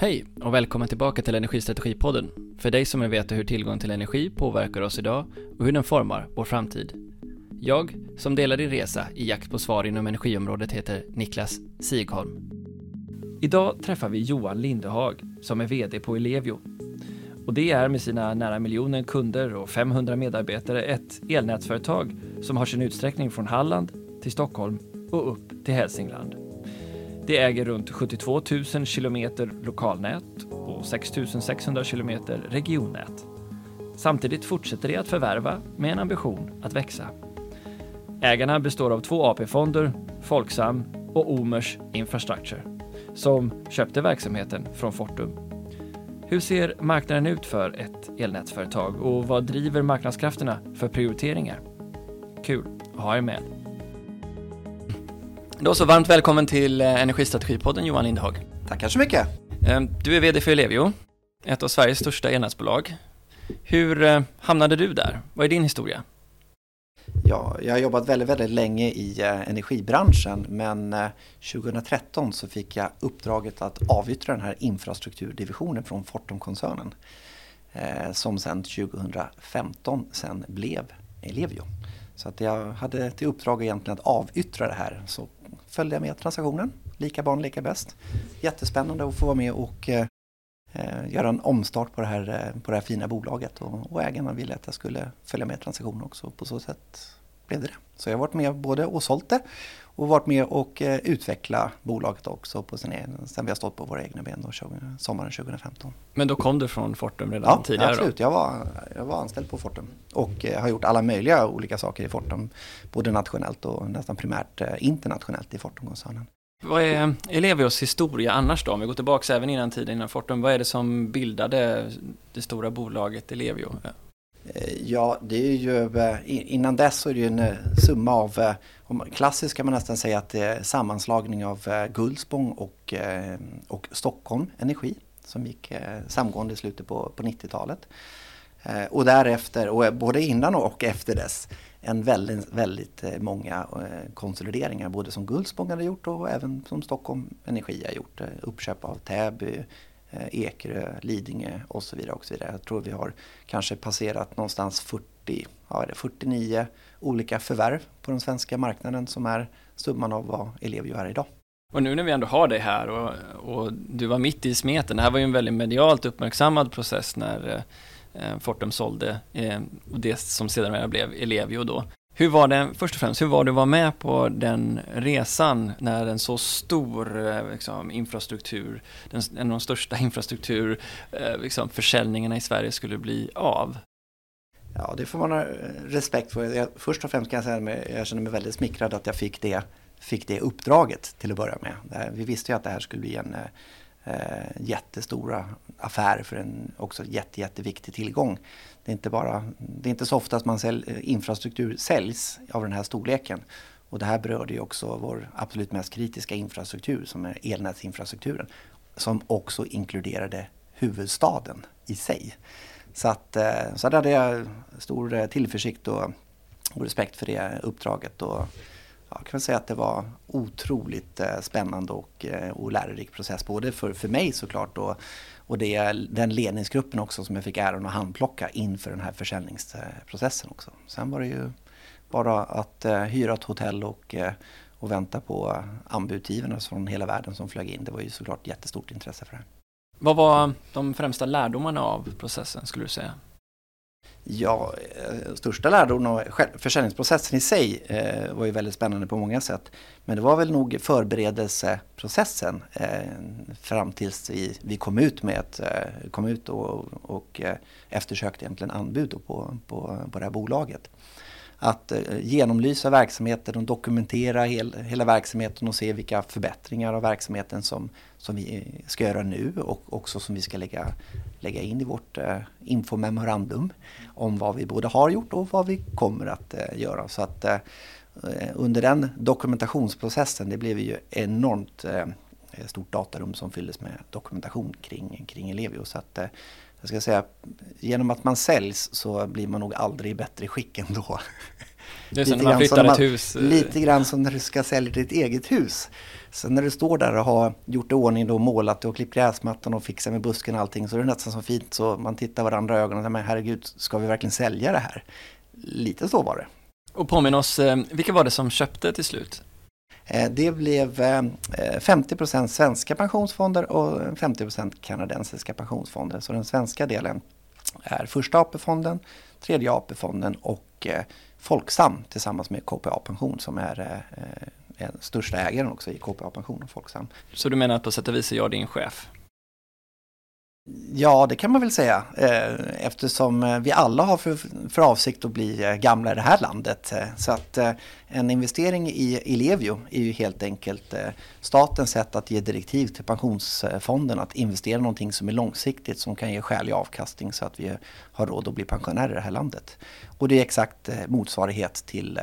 Hej och välkommen tillbaka till Energistrategipodden. För dig som vill veta hur tillgång till energi påverkar oss idag och hur den formar vår framtid. Jag, som delar din resa i jakt på svar inom energiområdet, heter Niklas Sigholm. Idag träffar vi Johan Lindehag som är VD på Ellevio. Och det är med sina nära miljonen kunder och 500 medarbetare ett elnätsföretag som har sin utsträckning från Halland till Stockholm och upp till Hälsingland. Det äger runt 72 000 kilometer lokalnät och 6 600 kilometer regionnät. Samtidigt fortsätter det att förvärva med en ambition att växa. Ägarna består av två AP-fonder, Folksam och Omers Infrastructure, som köpte verksamheten från Fortum. Hur ser marknaden ut för ett elnätsföretag och vad driver marknadskrafterna för prioriteringar? Kul att ha er med. Då så, varmt välkommen till eh, Energistrategipodden Johan Lindhag. Tackar så mycket. Eh, du är VD för Ellevio, ett av Sveriges största elnätsbolag. Hur eh, hamnade du där? Vad är din historia? Ja, jag har jobbat väldigt, väldigt länge i energibranschen men 2013 så fick jag uppdraget att avyttra den här infrastrukturdivisionen från Fortumkoncernen som sedan 2015 sen blev Ellevio. Så att jag hade till uppdrag egentligen att avyttra det här. Så följde jag med transaktionen. Lika barn lika bäst. Jättespännande att få vara med och eh, eh göra en omstart på det här, eh, på det här fina bolaget. Och, och ägarna ville att jag skulle följa med transaktionen också. På så sätt blev det det. Så jag har varit med både och sålt det och varit med och eh, utveckla bolaget också på sin egen, sen vi har stått på våra egna ben då, sommaren 2015. Men då kom du från Fortum redan ja, tidigare? Ja, absolut. Jag var, jag var anställd på Fortum och eh, har gjort alla möjliga olika saker i Fortum. Både nationellt och nästan primärt eh, internationellt i Fortumkoncernen. Vad är Elevios historia annars då? Om vi går tillbaka även innan tiden innan Fortum. Vad är det som bildade det stora bolaget Elevio? Eh, ja, det är ju eh, innan dess så är det ju en eh, summa av, klassiskt kan man nästan säga att det är sammanslagning av Gullspång och, och Stockholm Energi som gick samgående i slutet på, på 90-talet. Och därefter, och både innan och efter dess, en väldigt, väldigt många konsolideringar både som Gullspång hade gjort och även som Stockholm Energi har gjort. Uppköp av Täby, Eh, Ekerö, Lidingö och så vidare. Och så vidare. Jag tror vi har kanske passerat någonstans 40, ja, det 49 olika förvärv på den svenska marknaden som är summan av vad Ellevio är idag. Och nu när vi ändå har dig här och, och, du var mitt i smeten, det här var ju en väldigt medialt uppmärksammad process när eh, Fortum sålde eh, det som sedan blev Ellevio då. Hur var det, först och främst, hur var det att vara med på den resan när en så stor eh, liksom, infrastruktur, den, en av de största infrastruktur, eh, liksom, försäljningarna i Sverige skulle bli av? Ja, det får man ha eh, respekt för. Jag, först och främst kan jag säga att jag känner mig väldigt smickrad att jag fick det, fick det uppdraget till att börja med. Vi visste ju att det här skulle bli en eh, jättestora affär för en också jätte, jätteviktig tillgång det är inte, bara, det är inte så ofta att man sälj, eh, infrastruktur säljs av den här storleken. Och det här berörde ju också vår absolut mest kritiska infrastruktur som är elnätsinfrastrukturen. Som också inkluderade huvudstaden i sig. Så, att, eh, så där hade jag stor eh, tillförsikt och, och respekt för det uppdraget. Och, jag kan säga att det var otroligt spännande och, och lärorik process. Både för, för mig såklart och, och det är den ledningsgruppen också som jag fick äran att handplocka inför den här försäljningsprocessen också. Sen var det ju bara att eh, hyra ett hotell och, eh, och vänta på anbudsgivarna från hela världen som flög in. Det var ju såklart jättestort intresse för det. Vad var de främsta lärdomarna av processen skulle du säga? Ja, eh, största lärdomen och försäljningsprocessen i sig eh, var ju väldigt spännande på många sätt. Men det var väl nog förberedelseprocessen eh, fram tills vi, vi kom ut med ett, eh, kom ut och, och eh, eftersökte egentligen anbud på, på, på det här bolaget att eh, genomlysa verksamheten och dokumentera hel, hela verksamheten och se vilka förbättringar av verksamheten som, som vi eh, ska göra nu och också som vi ska lägga, lägga in i vårt eh, infomemorandum om vad vi både har gjort och vad vi kommer att eh, göra. Så att eh, under den dokumentationsprocessen, det blev ju enormt eh, stort datarum som fylldes med dokumentation kring, kring Ellevio. Så att, eh, jag ska säga, genom att man säljs så blir man nog aldrig i bättre skick ändå. Det är som när man flyttar ett hus. Lite grann som när du ska sälja ditt eget hus. Så när du står där och har gjort i ordning då, målat och klippt gräsmattan och fixat med busken och allting så är det nästan så fint så man tittar varandra i ögonen och säger herregud, ska vi verkligen sälja det här? Lite så var det. Och påminn oss, eh, vilka var det som köpte till slut? Eh, det blev eh, 50 svenska pensionsfonder och 50% kanadensiska pensionsfonder. Så den svenska delen är första AP-fonden, tredje AP-fonden och eh, Folksam tillsammans med KPA Pension som är den största ägaren också i KPA Pension och Folksam. Så du menar att på sätt och vis är jag din chef? Ja, det kan man väl säga eh, eftersom eh, vi alla har för, för avsikt att bli eh, gamla i det här landet. Så att en investering i Ellevio är ju helt enkelt statens sätt att ge direktiv till pensionsfonden att investera i någonting som är långsiktigt som kan ge skälig avkastning så att vi har råd att bli pensionärer i det här landet. Och det är exakt motsvarighet till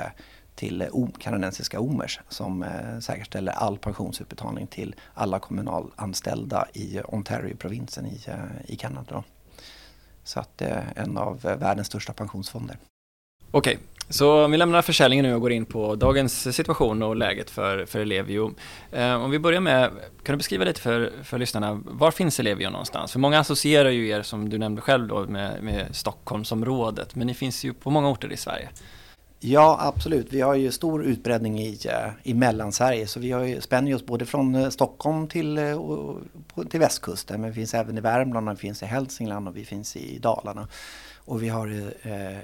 till eh, kanadensiska OMERS som eh, säkerställer all pensionsutbetalning till alla kommunalanställda i Ontario-provinsen i, eh, i Kanada. Så att det är en av världens största pensionsfonder. Okej, så vi lämnar försäljningen nu och går in på dagens situation och läget för, för Ellevio. Eh, om vi börjar med, kan du beskriva lite för, för lyssnarna, var finns Ellevio någonstans? För många associerar ju er, som du nämnde själv, då, med, med Stockholmsområdet, men ni finns ju på många orter i Sverige. Ja, absolut. Vi har ju stor utbredning i, eh, i Mellansverige så vi har ju, spänner oss både från eh, Stockholm till, eh, till västkusten men vi finns även i Värmland, vi finns i Hälsingland och vi finns i Dalarna. Och vi har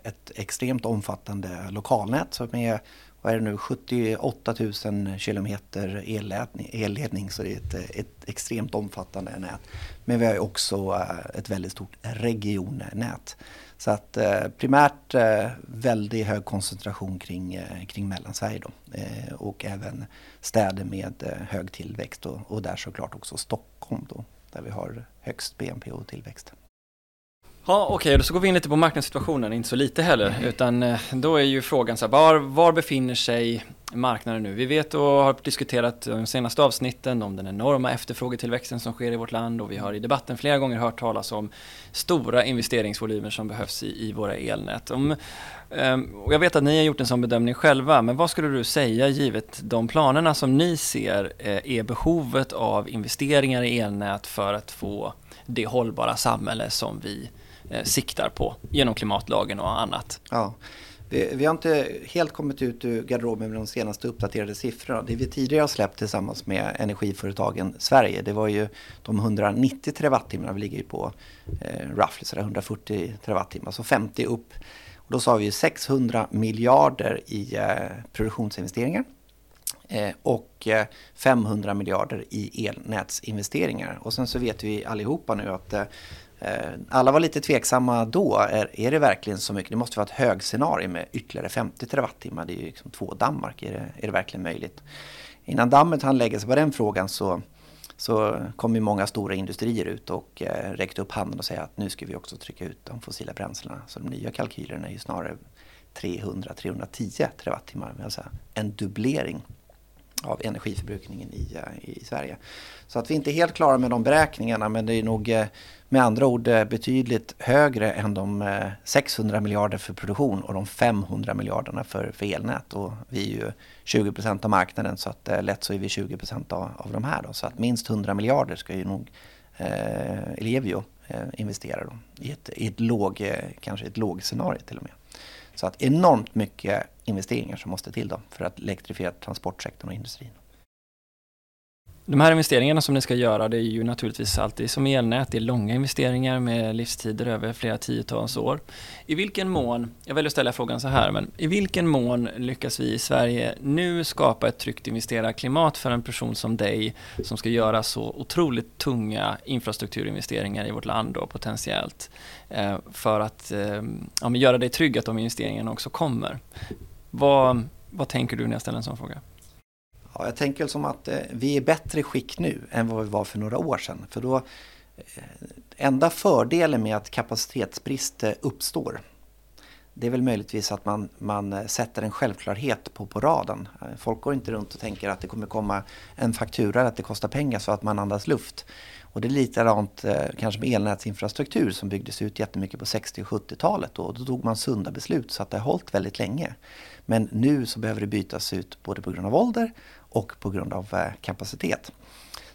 ett extremt omfattande lokalnät som är vad är det nu, 78 000 kilometer elledning, elledning så det är ett, ett extremt omfattande nät. Men vi har också ett väldigt stort regionnät. Så att eh, primärt eh, väldigt hög koncentration kring, eh, kring Mellansverige då. Eh, och även städer med eh, hög tillväxt och, och där såklart också Stockholm då, där vi har högst BNP och tillväxt. Ja, okej, okay, då så går vi in lite på marknadssituationen, inte så lite heller, utan eh, då är ju frågan så här, var, var befinner sig marknaden nu? Vi vet och har diskuterat de senaste avsnitten om den enorma efterfrågetillväxten som sker i vårt land och vi har i debatten flera gånger hört talas om stora investeringsvolymer som behövs i, i våra elnät. Om, ehm, och jag vet att ni har gjort en sån bedömning själva, men vad skulle du säga givet de planerna som ni ser eh, är behovet av investeringar i elnät för att få det hållbara samhälle som vi Eh, siktar på genom klimatlagen och annat. Ja. Vi, vi, har inte helt kommit ut ur garderoben med de senaste uppdaterade siffrorna. Det vi tidigare har släppt tillsammans med energiföretagen Sverige, det var ju de 190 terawattimmarna. Vi ligger ju på eh, roughly sådär 140 terawattimmar, så 50 upp. Och då sa vi ju 600 miljarder i eh, produktionsinvesteringar eh, och eh, 500 miljarder i elnätsinvesteringar. Och sen så vet vi allihopa nu att Eh, Eh, alla var lite tveksamma då. Är, är det verkligen så mycket? Det måste vara ett högscenario med ytterligare 50 terawattimmar. Det är ju liksom två Danmark. Är det, är det verkligen möjligt? Innan dammet hann lägga sig på den frågan så, så kom ju många stora industrier ut och eh, räckte upp handen och säga att nu ska vi också trycka ut de fossila bränslena. Så de nya kalkylerna är ju snarare 300-310 terawattimmar. Alltså en dubblering av energiförbrukningen i, eh, i Sverige. Så att vi inte är helt klara med de beräkningarna men det är nog eh, med andra ord eh, betydligt högre än de 600 miljarder för produktion och de 500 miljarderna för, för elnät. Och vi är ju 20 procent av marknaden så att lätt så är vi 20 procent av, av de här. Då. Så att minst 100 miljarder ska ju nog eh, Ellevio eh, investera då, i ett, i ett låg, kanske ett lågscenario till och med. Så att enormt mycket investeringar som måste till då för att elektrifiera transportsektorn och industrin. De här investeringarna som ni ska göra, det är ju naturligtvis alltid som elnät, det är långa investeringar med livstider över flera tiotals år. I vilken mån, jag väljer att ställa frågan så här, men i vilken mån lyckas vi i Sverige nu skapa ett tryggt investerarklimat för en person som dig som ska göra så otroligt tunga infrastrukturinvesteringar i vårt land då potentiellt eh, för att eh, ja, göra dig trygg att de investeringarna också kommer. Vad, vad tänker du när jag ställer en sån fråga? Ja, jag tänker som att eh, vi är bättre skick nu än vad vi var för några år sedan. För då, eh, enda fördelen med att kapacitetsbrist eh, uppstår det är väl möjligtvis att man, man sätter en självklarhet på, på raden. Folk går inte runt och tänker att det kommer komma en faktura att det kostar pengar så att man andas luft. Och det är likadant eh, kanske med elnätsinfrastruktur som byggdes ut jättemycket på 60 och 70-talet. Då. då tog man sunda beslut så att det har hållit väldigt länge. Men nu så behöver det bytas ut både på grund av ålder och på grund av eh, kapacitet.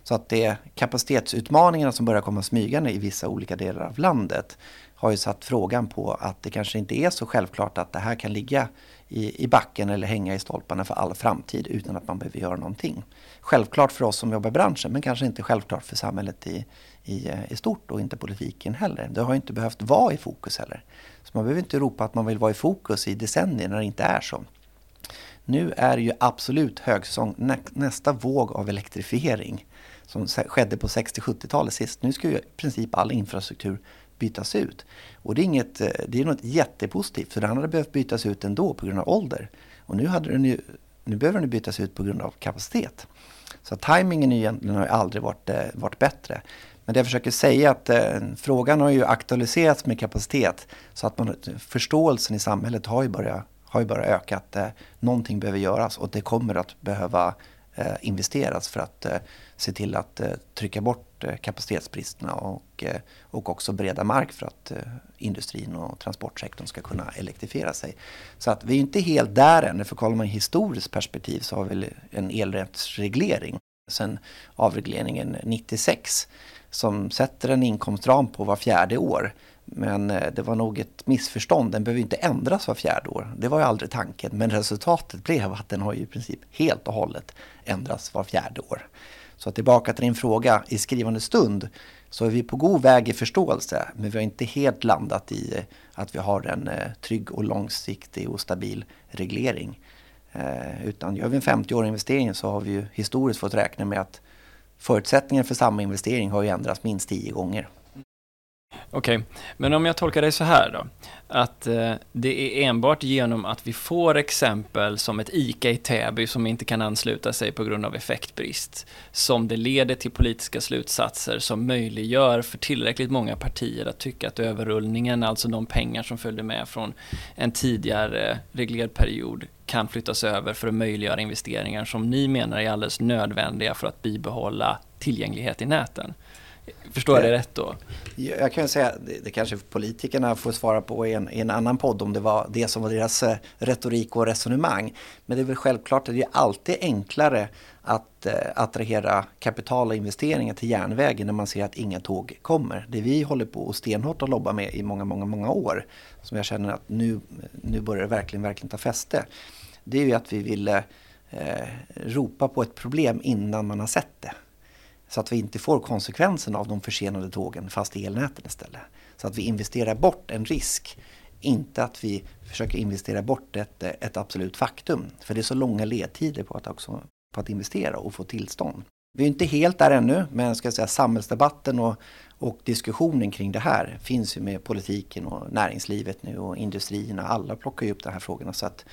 Så att det kapacitetsutmaningarna som börjar komma smygande i vissa olika delar av landet har ju satt frågan på att det kanske inte är så självklart att det här kan ligga i, i backen eller hänga i stolparna för all framtid utan att man behöver göra någonting. Självklart för oss som jobbar i branschen men kanske inte självklart för samhället i, i, eh, i stort och inte politiken heller. Det har inte behövt vara i fokus heller. Så man behöver inte ropa att man vill vara i fokus i decennier när det inte är så. Nu är det ju absolut högsäsong, nästa våg av elektrifiering som skedde på 60-70-talet sist. Nu ska ju i princip all infrastruktur bytas ut. Och det är, inget, eh, det är något jättepositivt för den hade behövt bytas ut ändå på grund av ålder. Och nu, hade den ju, nu behöver den bytas ut på grund av kapacitet. Så tajmingen egentligen har aldrig varit, eh, varit bättre. Men det jag försöker säga är att eh, frågan har ju aktualiserats med kapacitet så att man, förståelsen i samhället har ju börjat, har ju bara ökat. eh, någonting behöver göras och det kommer att behöva eh, investeras för att eh, se till att eh, trycka bort eh, kapacitetsbristerna och, eh, och också bereda mark för att eh, industrin och transportsektorn ska kunna elektrifiera sig. Så att vi är inte helt där än, för kollar man i historiskt perspektiv så har vi en elrättsreglering sen avregleringen 96 som sätter en inkomstram på var fjärde år. Men eh, det var nog ett missförstånd. Den behöver inte ändras var fjärde år. Det var ju aldrig tanken. Men resultatet blev att den har ju i princip helt och hållet ändrats var fjärde år. Så tillbaka till din fråga, i skrivande stund så är vi på god väg i förståelse, men vi har inte helt landat i eh, att vi har en eh, trygg och långsiktig och stabil reglering. Utan gör vi en 50-årig investering så har vi ju historiskt fått räkna med att förutsättningarna för samma investering har ju ändrats minst tio gånger. Okej, okay. men om jag tolkar dig så här då, att eh, det är enbart genom att vi får exempel som ett ICA i Täby som inte kan ansluta sig på grund av effektbrist, som det leder till politiska slutsatser som möjliggör för tillräckligt många partier att tycka att överrullningen, alltså de pengar som följde med från en tidigare reglerad period, kan flyttas över för att möjliggöra investeringar som ni menar är alldeles nödvändiga för att bibehålla tillgänglighet i näten. Förstår jag det rätt då? Jag kan säga, det, det kanske politikerna får svara på i en, i en, annan podd om det var det som var deras eh, retorik och resonemang. Men det är väl självklart att det är alltid enklare att eh, attrahera kapital och investeringar till järnvägen när man ser att inga tåg kommer. Det vi håller på och stenhårt att lobba med i många, många, många år, som jag känner att nu, nu börjar det verkligen, verkligen ta fäste. Det är ju att vi vill eh, ropa på ett problem innan man har sett det. Så att vi inte får konsekvensen av de försenade tågen fast i elnäten istället. Så att vi investerar bort en risk, inte att vi försöker investera bort ett, ett absolut faktum. För det är så långa ledtider på att, också, på att investera och få tillstånd. Vi är inte helt där ännu, men ska säga, samhällsdebatten och, och diskussionen kring det här finns ju med politiken och näringslivet nu och industrierna. Alla plockar ju upp de här frågorna. Så att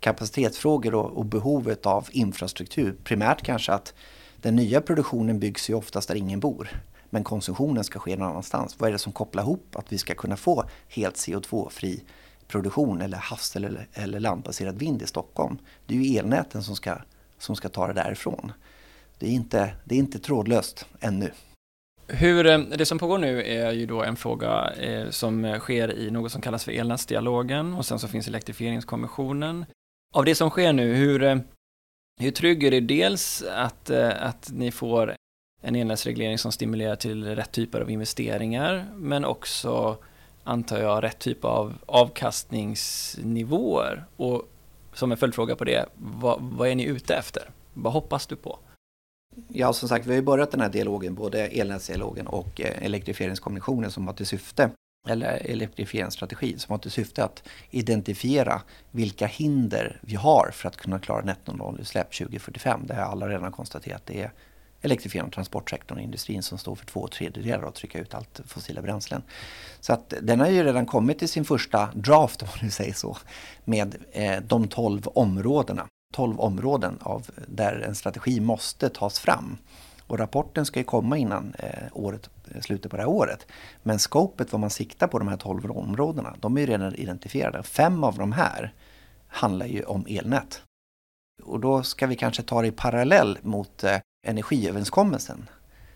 kapacitetsfrågor och, och behovet av infrastruktur, primärt kanske att den nya produktionen byggs ju oftast där ingen bor. Men konsumtionen ska ske någon annanstans. Vad är det som kopplar ihop att vi ska kunna få helt CO2-fri produktion eller havs eller, eller landbaserad vind i Stockholm? Det är ju elnäten som ska, som ska ta det därifrån. Det är inte, det är inte trådlöst ännu. Hur, eh, det som pågår nu är ju då en fråga eh, som sker i något som kallas för elnätsdialogen och sen så finns elektrifieringskommissionen. Av det som sker nu, hur, eh, hur trygg är du dels att, eh, att ni får en elnätsreglering som stimulerar till rätt typer av investeringar, men också, antar jag, rätt typ av avkastningsnivåer? Och som en följdfråga på det, vad, vad är ni ute efter? Vad hoppas du på? Ja, som sagt, vi har ju börjat den här dialogen, både elnätsdialogen och eh, elektrifieringskommissionen som har till syfte eller elektrifieringsstrategi som har till syfte att identifiera vilka hinder vi har för att kunna klara nettonollutsläpp 2045. Det har alla redan konstaterat. Det är elektrifiering av transportsektorn och industrin som står för två tredjedelar av att trycka ut allt fossila bränslen. Så att den har ju redan kommit till sin första draft om man nu säger så med eh, de 12 områdena. 12 områden av, där en strategi måste tas fram. Och rapporten ska ju komma innan eh, året, slutet på det här året. Men scopet, vad man siktar på de här 12 områdena, de är ju redan identifierade. Fem av de här handlar ju om elnät. Och då ska vi kanske ta det i parallell mot eh, energiöverenskommelsen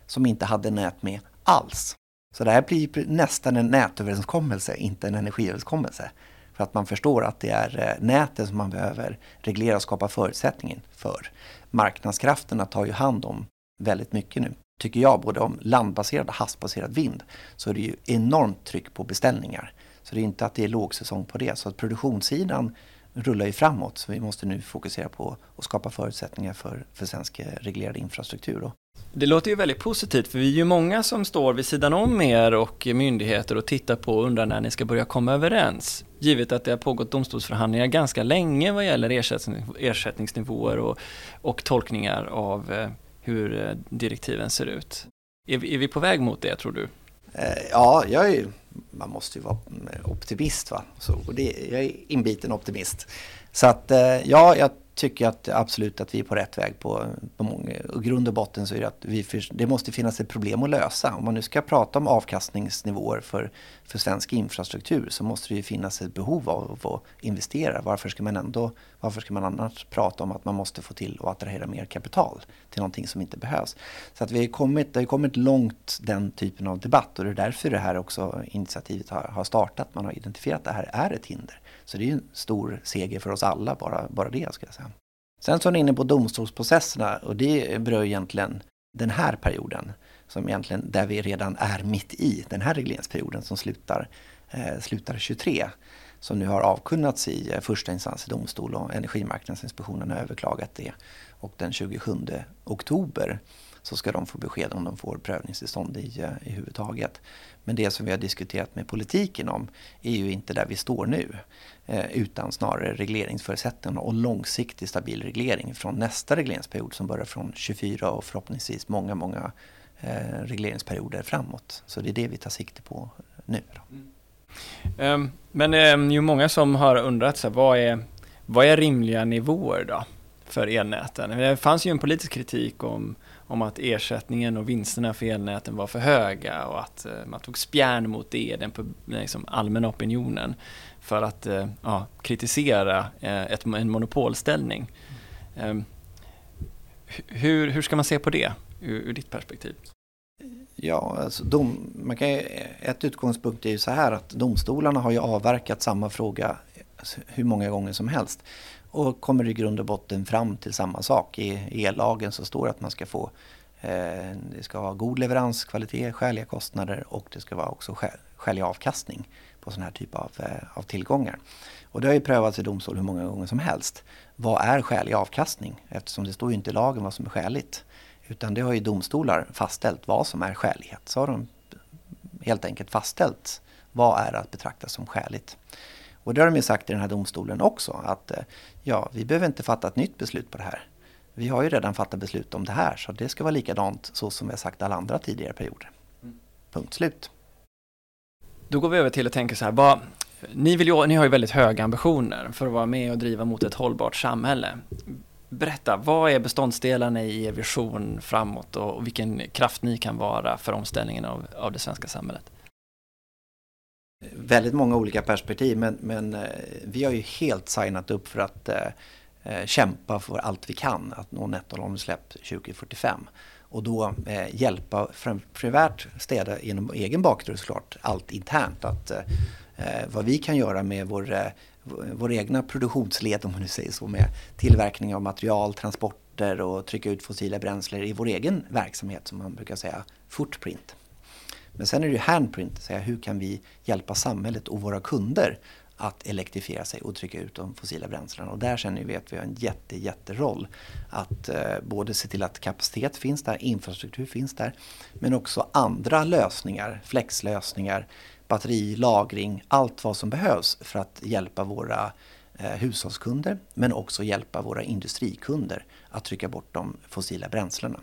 som inte hade nät med alls. Så det här blir nästan en nätöverenskommelse, inte en energiöverenskommelse. För att man förstår att det är eh, näten som man behöver reglera och skapa förutsättningen för. Marknadskrafterna tar ju hand om väldigt mycket nu. Tycker jag, både om landbaserad och havsbaserad vind, så är det ju enormt tryck på beställningar. Så det är inte att det är lågsäsong på det. Så att produktionssidan rullar ju framåt. Så vi måste nu fokusera på att skapa förutsättningar för, för svensk eh, reglerad infrastruktur. Då. Det låter ju väldigt positivt för vi är ju många som står vid sidan om er och myndigheter och tittar på och undrar när ni ska börja komma överens. Givet att det har pågått domstolsförhandlingar ganska länge vad gäller ersättning, ersättningsnivåer och, och tolkningar av eh, hur eh, direktiven ser ut. Är vi, är vi på väg mot det tror du? Eh, ja, jag är man måste ju vara mm, optimist. Va? Så, och det, jag är inbiten optimist. Så att eh, ja, jag tycker att absolut att vi är på rätt väg. På, på många, och grund och botten så är det att vi för, det måste finnas ett problem att lösa. Om man nu ska prata om avkastningsnivåer för, för svensk infrastruktur så måste det ju finnas ett behov av att investera. Varför ska man ändå, varför ska man annars prata om att man måste få till och attrahera mer kapital till någonting som inte behövs? Så att vi har kommit, det har kommit långt den typen av debatt och det är därför det här också initiativet har, har startat. Man har identifierat att det här är ett hinder. Så det är ju en stor seger för oss alla, bara, bara det ska jag säga. Sen så är ni inne på domstolsprocesserna och det berör egentligen den här perioden. Som egentligen, där vi redan är mitt i den här regleringsperioden som slutar, eh, slutar 23. Som nu har avkunnats i eh, första instans i domstol och Energimarknadsinspektionen har överklagat det. Och den 27 oktober så ska de få besked om de får prövningstillstånd i, eh, i huvud taget. Men det som vi har diskuterat med politiken om är ju inte där vi står nu. Eh, utan snarare regleringsförutsättningarna och långsiktig stabil reglering från nästa regleringsperiod som börjar från 24 och förhoppningsvis många, många eh, regleringsperioder framåt. Så det är det vi tar sikte på nu. Mm. Ehm, men det är ju många som har undrat så här, vad, är, vad är rimliga nivåer då för elnäten? Det fanns ju en politisk kritik om om att ersättningen och vinsterna för elnäten var för höga och att eh, man tog spjärn mot det, den liksom, allmänna opinionen för att eh, ja, kritisera eh, ett, en monopolställning. Mm. Hur, hur ska man se på det ur, ur ditt perspektiv? Ja, alltså dom, man kan, ett utgångspunkt är ju så här att domstolarna har ju avverkat samma fråga alltså, hur många gånger som helst och kommer i grund och botten fram till samma sak. I ellagen så står det att man ska få eh, det ska vara god leveranskvalitet, skäliga kostnader och det ska vara också skälig avkastning på sån här typ av, eh, av tillgångar. Och det har ju prövats i domstol hur många gånger som helst. Vad är skälig avkastning? Eftersom det står ju inte i lagen vad som är skäligt. Utan det har ju domstolar fastställt vad som är skälighet. Så har de helt enkelt fastställt vad är att betrakta som skäligt. Och det har de ju sagt i den här domstolen också att eh, ja, vi behöver inte fatta ett nytt beslut på det här. Vi har ju redan fattat beslut om det här så det ska vara likadant så som vi har sagt alla andra tidigare perioder. Mm. Punkt slut. Då går vi över till att tänka så här, vad, ni, vill ju, ni har ju väldigt höga ambitioner för att vara med och driva mot ett hållbart samhälle. Berätta, vad är beståndsdelarna i er vision framåt och vilken kraft ni kan vara för omställningen av, av det svenska samhället? Väldigt många olika perspektiv men, men eh, vi har ju helt signat upp för att eh, eh kämpa för allt vi kan att nå nettonollutsläpp 2045. Och då eh, hjälpa primärt städa genom egen bakdörr såklart, allt internt. Att, eh, eh, vad vi kan göra med vår, eh, vår egna produktionsled om man nu säger så med tillverkning av material, transporter och trycka ut fossila bränslen i vår egen verksamhet som man brukar säga footprint. Men sen är det ju handprint, säga hur kan vi hjälpa samhället och våra kunder att elektrifiera sig och trycka ut de fossila bränslena. Och där känner vi att vi har en jätte, jätteroll att eh, både se till att kapacitet finns där, infrastruktur finns där, men också andra lösningar, flexlösningar, batteri, lagring, allt vad som behövs för att hjälpa våra eh, hushållskunder, men också hjälpa våra industrikunder att trycka bort de fossila bränslena.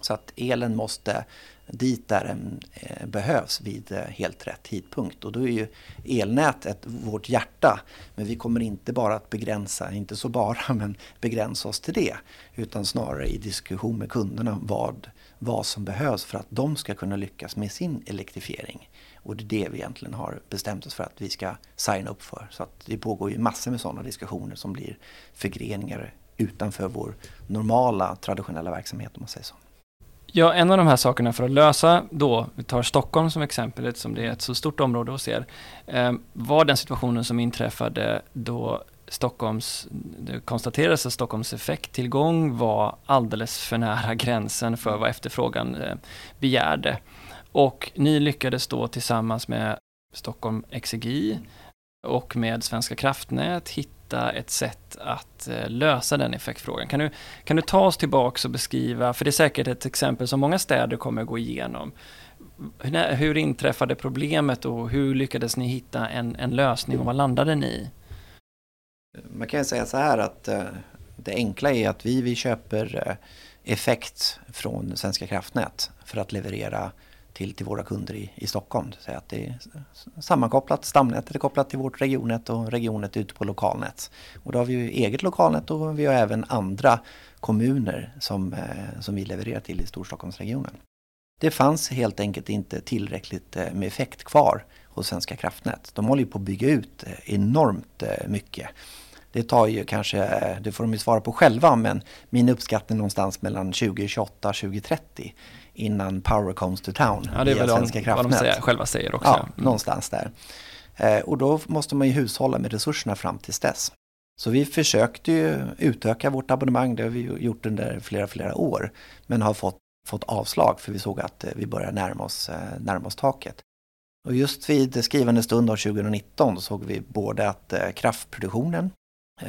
Så att elen måste dit där den eh, behövs vid eh, helt rätt tidpunkt. Och då är ju elnätet vårt hjärta. Men vi kommer inte bara att begränsa, inte så bara, men begränsa oss till det. Utan snarare i diskussion med kunderna vad, vad som behövs för att de ska kunna lyckas med sin elektrifiering. Och det är det vi egentligen har bestämt oss för att vi ska signa upp för. Så att det pågår ju massor med sådana diskussioner som blir förgreningar utanför vår normala traditionella verksamhet om man säger så. Ja, en av de här sakerna för att lösa då, vi tar Stockholm som exempel eftersom det är ett så stort område hos er, ehm, var den situationen som inträffade då Stockholms, det konstaterades att Stockholms effekttillgång var alldeles för nära gränsen för vad efterfrågan eh, begärde. Och ni lyckades då tillsammans med Stockholm Exergi och med Svenska kraftnät hitta ett sätt att eh, lösa den effektfrågan. Kan du, kan du ta oss tillbaka och beskriva, för det är säkert ett exempel som många städer kommer att gå igenom. Hur, hur inträffade problemet och hur lyckades ni hitta en, en lösning och vad landade ni i? Man kan säga så här att eh, det enkla är att vi, vi köper eh, effekt från Svenska kraftnät för att leverera till, till våra kunder i, i Stockholm. Så att det är sammankopplat, stamnätet är kopplat till vårt regionnät och regionet ute på lokalnät. Och då har vi ju eget lokalnät och vi har även andra kommuner som, eh, som vi levererar till i Storstockholmsregionen. Det fanns helt enkelt inte tillräckligt eh, med effekt kvar hos Svenska kraftnät. De håller ju på att bygga ut eh, enormt mycket. Det tar ju kanske, det får de ju svara på själva, men min uppskattning någonstans mellan 2028 och 2030 innan power comes to town. Ja, det är väl de, vad de säger, själva säger också. Ja, mm. någonstans där. Eh, och då måste man ju hushålla med resurserna fram tills dess. Så vi försökte ju utöka vårt abonnemang, det har vi gjort under flera, flera år, men har fått, fått avslag för vi såg att eh, vi börjar närma oss, eh, närma oss taket. Och just vid skrivande stund av 2019 såg vi både att kraftproduktionen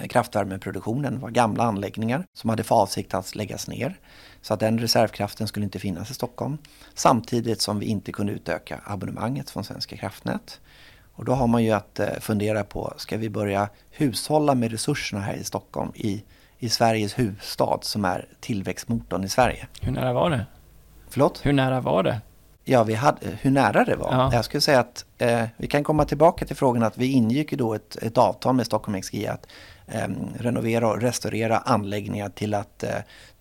kraftvärmeproduktionen var gamla anläggningar som hade för avsikt att läggas ner. Så att den reservkraften skulle inte finnas i Stockholm. Samtidigt som vi inte kunde utöka abonnemanget från Svenska kraftnät. Och då har man ju att eh, fundera på, ska vi börja hushålla med resurserna här i Stockholm i, i Sveriges huvudstad som är tillväxtmotorn i Sverige? Hur nära var det? Förlåt? Hur nära var det? Ja, vi hade, hur nära det var. Ja. Jag skulle säga att eh, vi kan komma tillbaka till frågan att vi ingick ju då ett, ett avtal med Stockholm Exergi att eh, renovera och restaurera anläggningar till att eh,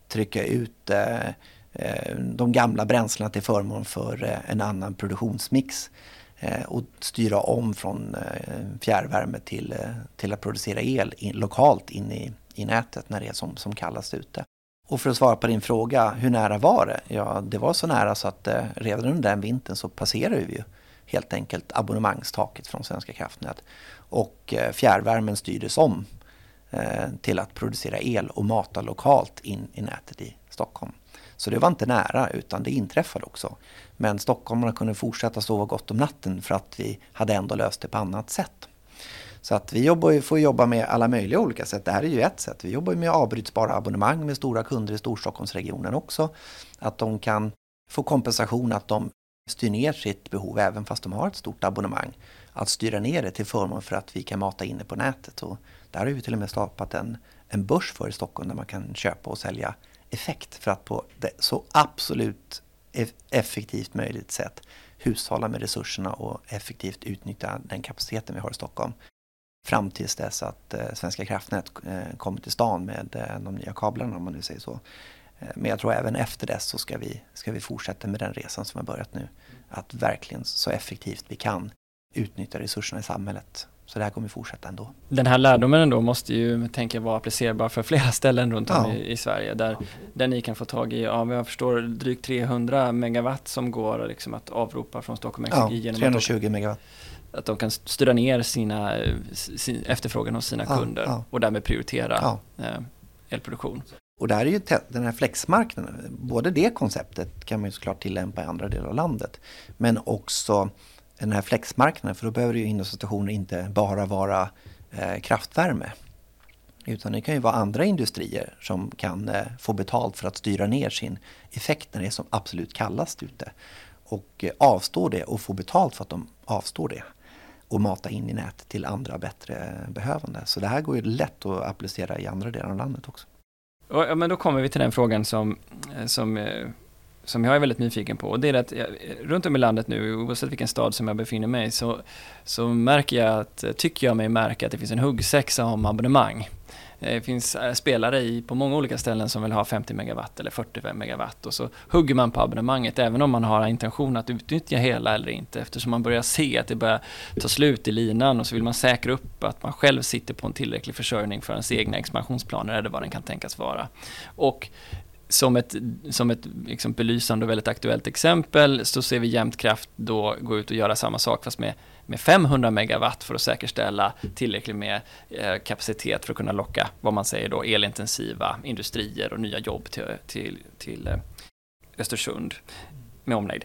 trycka ut eh, eh, de gamla bränslena till förmån för eh, en annan produktionsmix eh, och styra om från eh, fjärrvärme till, till att producera el in, lokalt in i, i nätet när det är som, som kallast ute. Och för att svara på din fråga, hur nära var det? Ja, det var så nära så att eh, redan under den vintern så passerade vi ju helt enkelt abonnemangstaket från Svenska kraftnät. Och eh, fjärrvärmen styrdes om Eh, till att producera el och mata lokalt in i nätet i Stockholm. Så det var inte nära utan det inträffade också. Men stockholmarna kunde fortsätta sova gott om natten för att vi hade ändå löst det på annat sätt. Så att vi jobbar, får jobba med alla möjliga olika sätt. Det här är ju ett sätt. Vi jobbar med avbrytbara abonnemang med stora kunder i Storstockholmsregionen också. Att de kan få kompensation att de styr ner sitt behov även fast de har ett stort abonnemang. Att styra ner det till förmån för att vi kan mata in det på nätet. Och där har vi till och med skapat en, en börs för i Stockholm där man kan köpa och sälja effekt för att på det så absolut effektivt möjligt sätt hushålla med resurserna och effektivt utnyttja den kapaciteten vi har i Stockholm fram tills dess att eh, Svenska kraftnät eh, kommer till stan med eh, de nya kablarna om man nu säger så. Men jag tror även efter dess så ska vi, ska vi fortsätta med den resan som har börjat nu. Att verkligen så effektivt vi kan utnyttja resurserna i samhället. Så det här kommer fortsätta ändå. Den här lärdomen ändå måste ju, tänker jag, vara applicerbar för flera ställen runt om ja. i, i, Sverige där, där ni kan få tag i, ja, jag förstår, drygt 300 megawatt som går liksom att avropa från Stockholm Energi. Ja, 320 megawatt att de kan styra ner sina, sin efterfrågan hos sina ja, kunder ja. och därmed prioritera eh, elproduktion. Och där är ju den här flexmarknaden, både det konceptet kan man ju såklart tillämpa i andra delar av landet, men också den här flexmarknaden, för då behöver ju innovationer inte bara vara eh, kraftvärme. Utan det kan ju vara andra industrier som kan eh, få betalt för att styra ner sin effekt när det är som absolut kallast ute. Och eh, avstå det och få betalt för att de avstår det och mata in i nätet till andra bättre behövande. Så det här går ju lätt att applicera i andra delar av landet också. Ja, men då kommer vi till den frågan som, eh, som, eh, som jag är väldigt nyfiken på. Och det är att jag, runt om i landet nu, oavsett vilken stad som jag befinner mig i, så, så märker jag att, tycker jag mig märka att det finns en huggsexa om abonnemang. Eh, det finns eh, spelare i, på många olika ställen som vill ha 50 megawatt eller 45 megawatt och så hugger man på abonnemanget även om man har intention att utnyttja hela eller inte eftersom man börjar se att det börjar ta slut i linan och så vill man säkra upp att man själv sitter på en tillräcklig försörjning för ens egna expansionsplaner eller vad den kan tänkas vara. Och som ett, som ett liksom belysande och väldigt aktuellt exempel så ser vi Jämtkraft då gå ut och göra samma sak fast med, med 500 megawatt för att säkerställa tillräckligt med eh, kapacitet för att kunna locka vad man säger då elintensiva industrier och nya jobb till, till, till eh, Östersund med omnejd.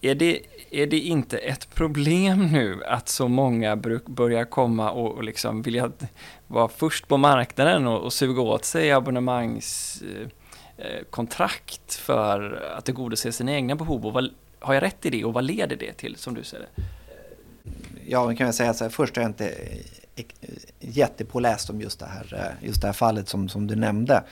Är det, är det inte ett problem nu att så många börjar komma och, och liksom vilja vara först på marknaden och, och suga åt sig abonnemangs... eh, Eh, kontrakt för att tillgodose sina egna behov? Och vad, har jag rätt i det och vad leder det till som du ser det? Ja, man kan jag säga så här, först har jag inte eh, eh, jättepåläst om just det här, just det här fallet som, som du nämnde.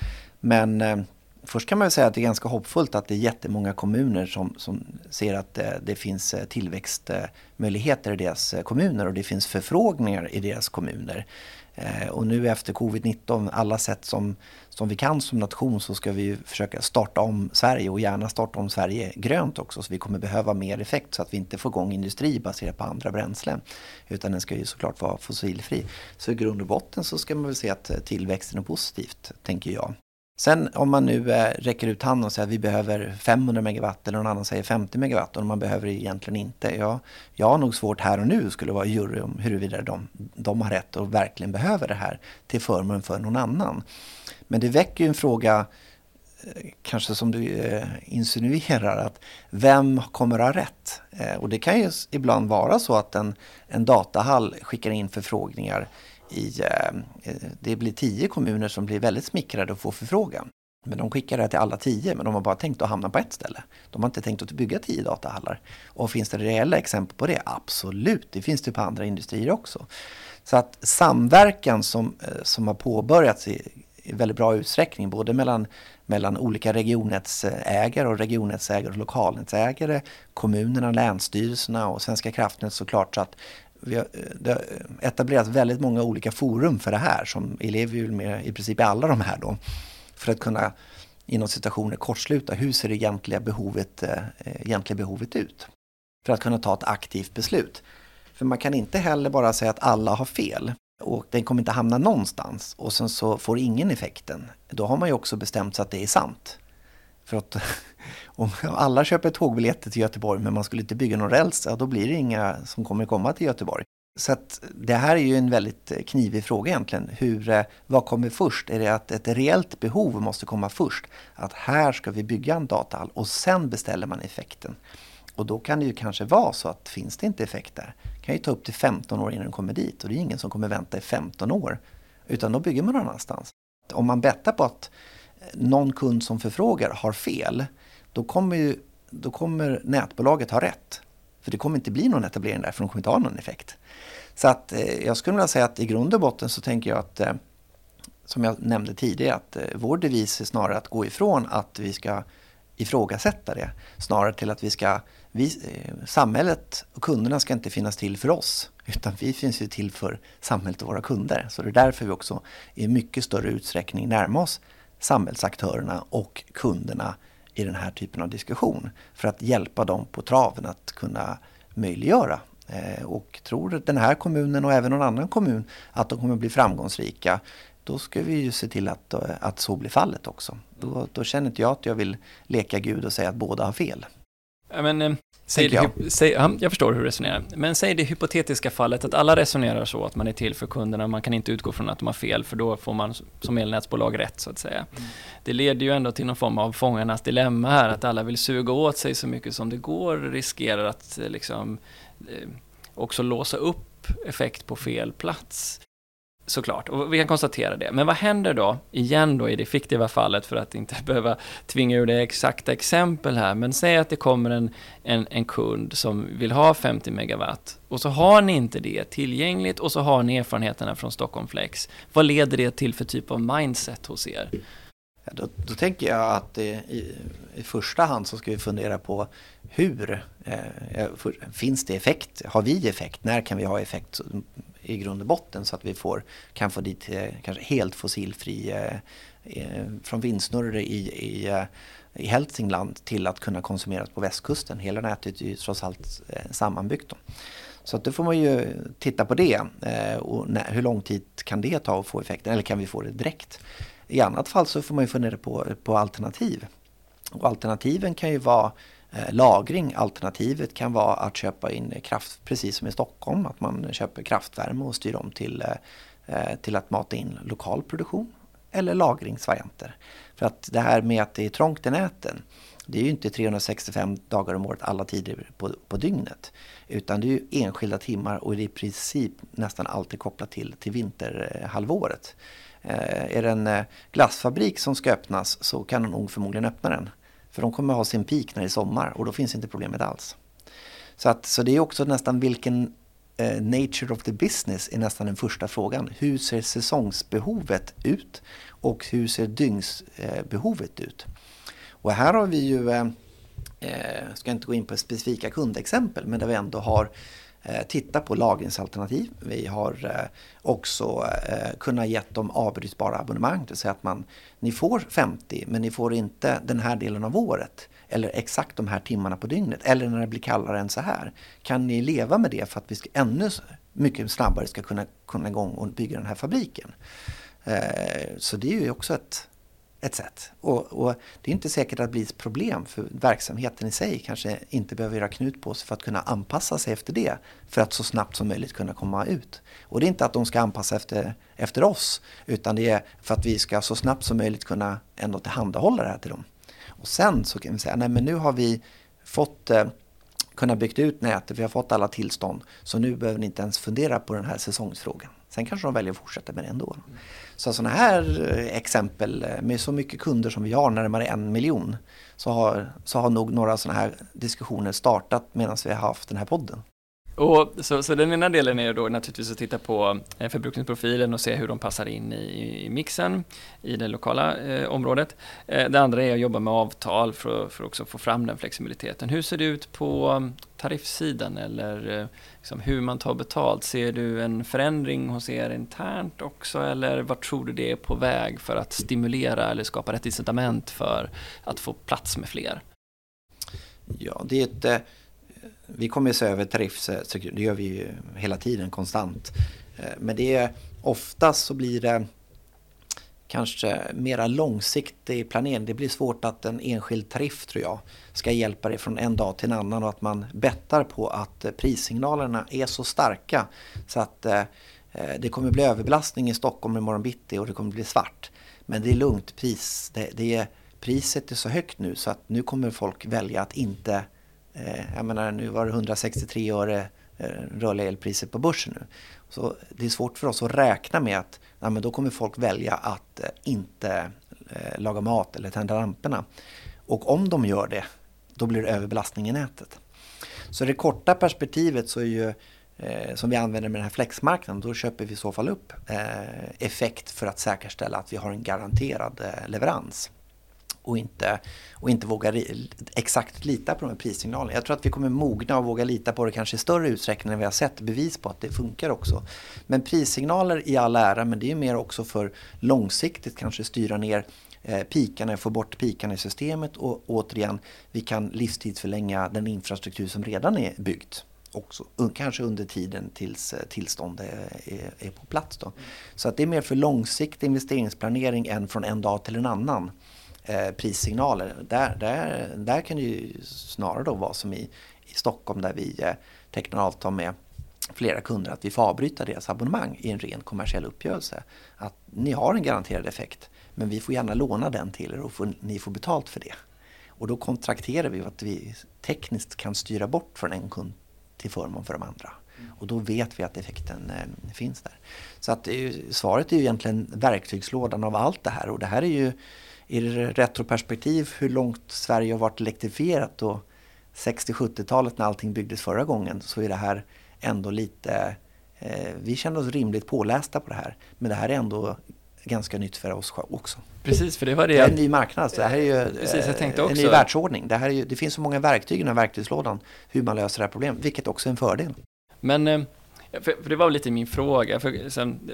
Men eh, Först kan man säga att det är ganska hoppfullt att det är jättemånga kommuner som, som ser att det, det finns tillväxtmöjligheter i deras kommuner och det finns förfrågningar i deras kommuner. Eh, och nu efter covid-19, alla sätt som, som vi kan som nation så ska vi försöka starta om Sverige och gärna starta om Sverige grönt också. Så vi kommer behöva mer effekt så att vi inte får igång industri baserat på andra bränslen. Utan den ska ju såklart vara fossilfri. Så i grund och botten så ska man väl se att eh, tillväxten är positivt, tänker jag. Sen om man nu eh, räcker ut handen och säger att vi behöver 500 megawatt eller någon annan säger 50 megawatt och man behöver det egentligen inte. Ja, jag har nog svårt här och nu skulle vara jury om huruvida de, de har rätt och verkligen behöver det här till förmån för någon annan. Men det väcker ju en fråga, eh, kanske som du eh, insinuerar, att vem kommer att ha rätt? Eh, och det kan ju ibland vara så att en, en datahall skickar in förfrågningar i, eh, eh, det blir tio kommuner som blir väldigt smickrade och får förfrågan. Men de skickar det till alla tio, men de har bara tänkt att hamna på ett ställe. De har inte tänkt att bygga tio datahallar. Och finns det reella exempel på det? Absolut, det finns det på andra industrier också. Så att samverkan som, eh, som har påbörjats i, i väldigt bra utsträckning, både mellan, mellan olika regionnätsägare och regionnätsägare och lokalnätsägare, kommunerna, länsstyrelserna och Svenska kraftnät såklart. Så att vi har, det har etablerats väldigt många olika forum för det här som elever med i princip alla de här då. För att kunna inom situationer kortsluta hur ser det egentliga behovet, eh, egentliga behovet ut. För att kunna ta ett aktivt beslut. För man kan inte heller bara säga att alla har fel och den kommer inte hamna någonstans och sen så får ingen effekten. Då har man ju också bestämt sig att det är sant. För att om alla köper tågbiljetter till Göteborg men man skulle inte bygga någon räls, ja, då blir det inga som kommer komma till Göteborg. Så att det här är ju en väldigt eh, knivig fråga egentligen. Hur, eh, vad kommer först? Är det att ett reellt behov måste komma först? Att här ska vi bygga en datahall och sen beställer man effekten. Och då kan det ju kanske vara så att finns det inte effekt där, det kan ju ta upp till 15 år innan den kommer dit och det är ingen som kommer vänta i 15 år. Utan då bygger man någon annanstans. Om man bettar på att någon kund som förfrågar har fel, då kommer, ju, då kommer nätbolaget ha rätt. För det kommer inte bli någon etablering där, för de kommer inte ha någon effekt. Så att eh, jag skulle vilja säga att i grund och botten så tänker jag att, eh, som jag nämnde tidigare, att eh, vår devis är snarare att gå ifrån att vi ska ifrågasätta det, snarare till att vi ska, vi, eh, samhället och kunderna ska inte finnas till för oss, utan vi finns ju till för samhället och våra kunder. Så det är därför vi också i mycket större utsträckning närmar oss samhällsaktörerna och kunderna i den här typen av diskussion för att hjälpa dem på traven att kunna möjliggöra. Eh, och tror den här kommunen och även någon annan kommun att de kommer bli framgångsrika då ska vi ju se till att, eh, att så blir fallet också. Då, då känner inte jag att jag vill leka Gud och säga att båda har fel. Men, eh, säg det, jag. Säg, ja, jag förstår hur du resonerar. Men säg det hypotetiska fallet att alla resonerar så att man är till för kunderna. Man kan inte utgå från att de har fel, för då får man som elnätsbolag rätt, så att säga. Mm. Det leder ju ändå till någon form av fångarnas dilemma här, att alla vill suga åt sig så mycket som det går, riskerar att eh, liksom, eh, också låsa upp effekt på fel plats. Såklart, och vi kan konstatera det. Men vad händer då, igen då i det fiktiva fallet, för att inte behöva tvinga ur det exakta exempel här, men säg att det kommer en, en, en kund som vill ha 50 megawatt, och så har ni inte det tillgängligt, och så har ni erfarenheterna från Stockholm Flex. Vad leder det till för typ av mindset hos er? Ja, då, då, tänker jag att i, i, första hand så ska vi fundera på hur eh, finns det effekt? Har vi effekt? När kan vi ha effekt? I grund och botten så att vi får, kan få dit eh, kanske helt fossilfri eh, eh, från vindsnurror i, i, eh, i Hälsingland till att kunna konsumeras på västkusten. Hela nätet är ju trots allt sammanbyggt. Då. Så att då får man ju titta på det och när, hur lång tid kan det ta att få effekten eller kan vi få det direkt? I annat fall så får man ju fundera på, på alternativ. Och alternativen kan ju vara Eh, lagring. Alternativet kan vara att köpa in kraft, precis som i Stockholm, att man köper kraftvärme och styr om till, eh, eh, till att mata in lokal produktion eller lagringsvarianter. För att det här med att det är trångt i näten, det är ju inte 365 dagar om året alla tider på, på dygnet. Utan det är ju enskilda timmar och det är i princip nästan alltid kopplat till, till vinterhalvåret. Eh, är det en glassfabrik som ska öppnas så kan de nog förmodligen öppna den. För de kommer ha sin peak när det är sommar och då finns inte problemet alls. Så, att, så det är också nästan vilken eh, nature of the business är nästan den första frågan. Hur ser säsongsbehovet ut och hur ser dygnsbehovet ut? Och här har vi ju, eh, eh, ska inte gå in på specifika kundexempel, men där vi ändå har Eh, titta på lagringsalternativ. Vi har eh, också eh, kunnat ge dem avbrytbara abonnemang, det vill säga att man, ni får 50 men ni får inte den här delen av året eller exakt de här timmarna på dygnet eller när det blir kallare än så här. Kan ni leva med det för att vi ska ännu mycket snabbare ska kunna komma igång och bygga den här fabriken? Så det är ju också ett, ett sätt. Och, och, det är inte säkert att det blir ett problem för verksamheten i sig kanske inte behöver göra knut på sig för att kunna anpassa sig efter det. För att så snabbt som möjligt kunna komma ut. Och det är inte att de ska anpassa efter, efter oss utan det är för att vi ska så snabbt som möjligt kunna ändå tillhandahålla det här till dem. Och sen så kan vi säga, nej men nu har vi fått eh, kunna byggt ut nätet, vi har fått alla tillstånd. Så nu behöver ni inte ens fundera på den här säsongsfrågan. Sen kanske de väljer att fortsätta med det ändå. Mm. Så sådana här eh, exempel eh, med så mycket kunder som vi har, närmare en miljon, så har, så har nog några sådana här diskussioner startat medan vi har haft den här podden. Och så, så den ena delen är då naturligtvis att titta på eh, förbrukningsprofilen och se hur de passar in i, i mixen i det lokala eh, området. Eh, det andra är att jobba med avtal för, för också få fram den flexibiliteten. Hur ser det ut på mm, tariffsidan eller eh, liksom hur man tar betalt? Ser du en förändring hos er internt också eller vad tror du det är på väg för att stimulera eller skapa rätt incitament för att få plats med fler? Ja, det är ett eh, vi kommer att se över tariff, eh, det gör vi ju hela tiden konstant. Eh, men det är oftast så blir det kanske mera långsiktig planering. Det blir svårt att en enskild tariff tror jag ska hjälpa dig från en dag till en annan och att man bettar på att eh, prissignalerna är så starka så att eh, det kommer bli överbelastning i Stockholm imorgon bitti och det kommer bli svart. Men det är lugnt, pris, det, det är, priset är så högt nu så att nu kommer folk välja att inte Eh, jag menar, nu var det 163 öre eh, rörliga elpriset på börsen nu. Så det är svårt för oss att räkna med att ja, men då kommer folk välja att eh, inte eh, laga mat eller tända lamporna. Och om de gör det, då blir det överbelastning i nätet. Så det korta perspektivet så är ju eh, som vi använder med den här flexmarknaden, då köper vi i så fall upp eh, effekt för att säkerställa att vi har en garanterad eh, leverans och inte, och inte våga exakt lita på de här prissignalerna. Jag tror att vi kommer mogna och våga lita på det kanske i större utsträckning än vi har sett bevis på att det funkar också. Men prissignaler i all ära, men det är mer också för långsiktigt kanske styra ner eh, pikarna, få bort pikarna i systemet och återigen, vi kan livstidsförlänga den infrastruktur som redan är byggt också, kanske under tiden tills tillståndet tillstånd är, är, är, på plats. Då. Så att det är mer för långsiktig investeringsplanering än från en dag till en annan eh, prissignaler. Där, där, där kan det ju snarare då vara som i, i Stockholm där vi eh, tecknar avtal med flera kunder att vi får avbryta deras abonnemang i en ren kommersiell uppgörelse. Att ni har en garanterad effekt men vi får gärna låna den till er och får, ni får betalt för det. Och då kontrakterar vi att vi tekniskt kan styra bort från en kund till förmån för de andra. Och då vet vi att effekten eh, finns där. Så att eh, svaret är ju egentligen verktygslådan av allt det här och det här är ju i retroperspektiv hhur långt Sverige har varit elektrifierat och 60-70-talet när allting byggdes förra gången så är det här ändå lite... Eh, vi känner oss rimligt pålästa på det här. Men det här är ändå ganska nytt för oss också. Precis, för det var det. Det är en ny marknad, så det här är ju Precis, jag tänkte också. en ny världsordning. Det, här är ju, det finns så många verktyg i den här verktygslådan hur man löser det här problemet, vilket också är en fördel. Men eh, För, för, det var lite min fråga. För sen,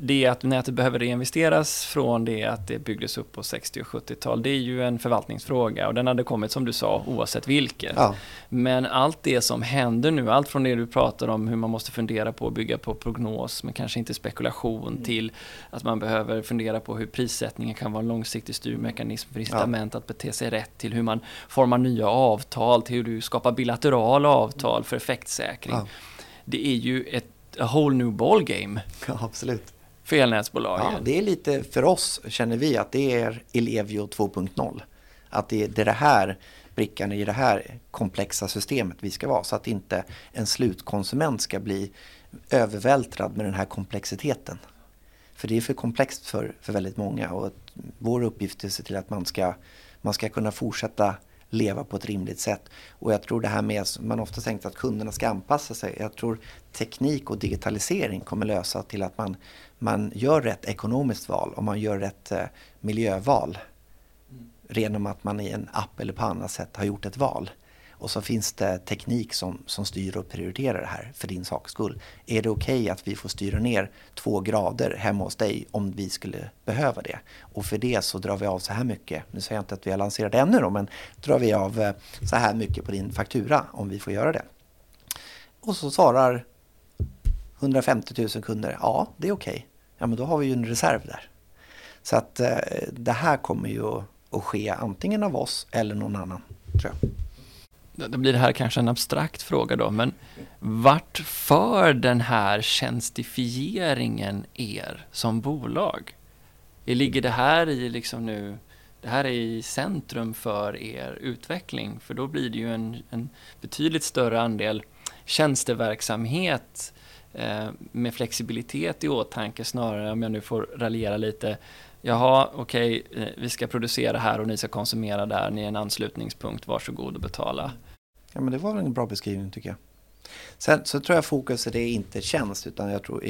det att nätet behöver reinvesteras från det att det byggdes upp på 60 och 70-tal, det är ju en förvaltningsfråga och den hade kommit som du sa oavsett vilket. Ja. Men allt det som händer nu, allt från det du pratar om hur man måste fundera på att bygga på prognos, men kanske inte spekulation, mm. till att man behöver fundera på hur prissättningen kan vara en långsiktig styrmekanism för incitament ja. att bete sig rätt, till hur man formar nya avtal, till hur du skapar bilaterala avtal för effektsäkring. Ja det är ju ett a whole new ballgame. Ja, absolut. För elnätsbolagen. Ja, det är lite, för oss känner vi att det är Elevio 2.0. Att det är det här brickan i det här komplexa systemet vi ska vara. Så att inte en slutkonsument ska bli övervältrad med den här komplexiteten. För det är för komplext för, för väldigt många och vår uppgift är att se till att man ska, man ska kunna fortsätta leva på ett rimligt sätt. Och jag tror det här med, man ofta tänkt att kunderna ska anpassa sig. Jag tror teknik och digitalisering kommer lösa till att man, man gör rätt ekonomiskt val och man gör rätt eh, miljöval. Mm. Genom att man i en app eller på annat sätt har gjort ett val. Och så finns det teknik som, som styr och prioriterar det här för din saks skull. Är det okej okay att vi får styra ner två grader hemma hos dig om vi skulle behöva det? Och för det så drar vi av så här mycket. Nu säger jag inte att vi har lanserat det ännu då, men drar vi av eh, så här mycket på din faktura om vi får göra det. Och så svarar 150 000 kunder, ja det är okej. Okay. Ja men då har vi ju en reserv där. Så att eh, det här kommer ju att ske antingen av oss eller någon annan, tror jag då blir det här kanske en abstrakt fråga då, men vart för den här tjänstifieringen er som bolag? Ligger det här i liksom nu, det här är i centrum för er utveckling? För då blir det ju en, en betydligt större andel tjänsteverksamhet eh, med flexibilitet i åtanke snarare, om jag nu får raljera lite, Jaha, okej, okay, vi ska producera här och ni ska konsumera där, ni är en anslutningspunkt, varsågod och betala. Ja, men det var en bra beskrivning tycker jag. Sen så tror jag fokuset är inte tjänst utan jag tror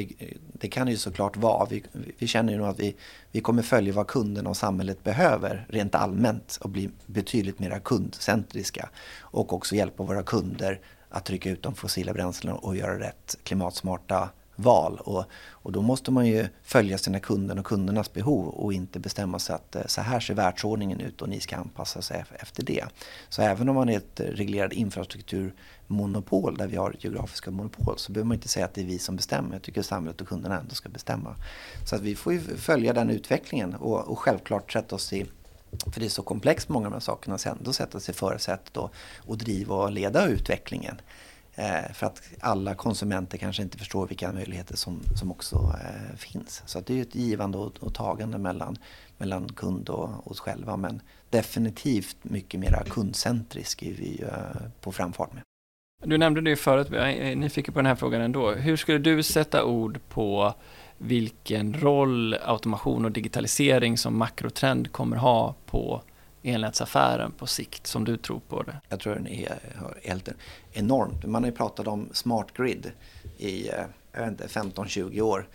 det kan ju såklart vara. Vi, vi känner ju nog att vi, vi kommer följa vad kunderna och samhället behöver rent allmänt och bli betydligt mer kundcentriska. Och också hjälpa våra kunder att trycka ut de fossila bränslena och göra rätt klimatsmarta val. Och, och då måste man ju följa sina kunder och kundernas behov och inte bestämma sig att eh, så här ser världsordningen ut och ni ska anpassa sig efter det. Så även om man är ett reglerad infrastrukturmonopol där vi har geografiska monopol så behöver man inte säga att det är vi som bestämmer. Jag tycker samhället och kunderna ändå ska bestämma. Så att vi får ju följa den utvecklingen och, och självklart sätta oss i för det är så komplext många av de här sakerna, så ändå sätta sig i förarsätet och, och driva och leda utvecklingen. Eh, för att alla konsumenter kanske inte förstår vilka möjligheter som, som också eh, finns. Så det är ett givande och, och tagande mellan, mellan kund och oss själva. Men definitivt mycket mer kundcentrisk är vi eh, på framfart med. Du nämnde det förut, jag är nyfiken på den här frågan ändå. Hur skulle du sätta ord på vilken roll automation och digitalisering som makrotrend kommer ha på elnätsaffären på sikt som du tror på det? Jag tror den är helt enormt. Man har ju pratat om smart grid i eh, 15-20 år.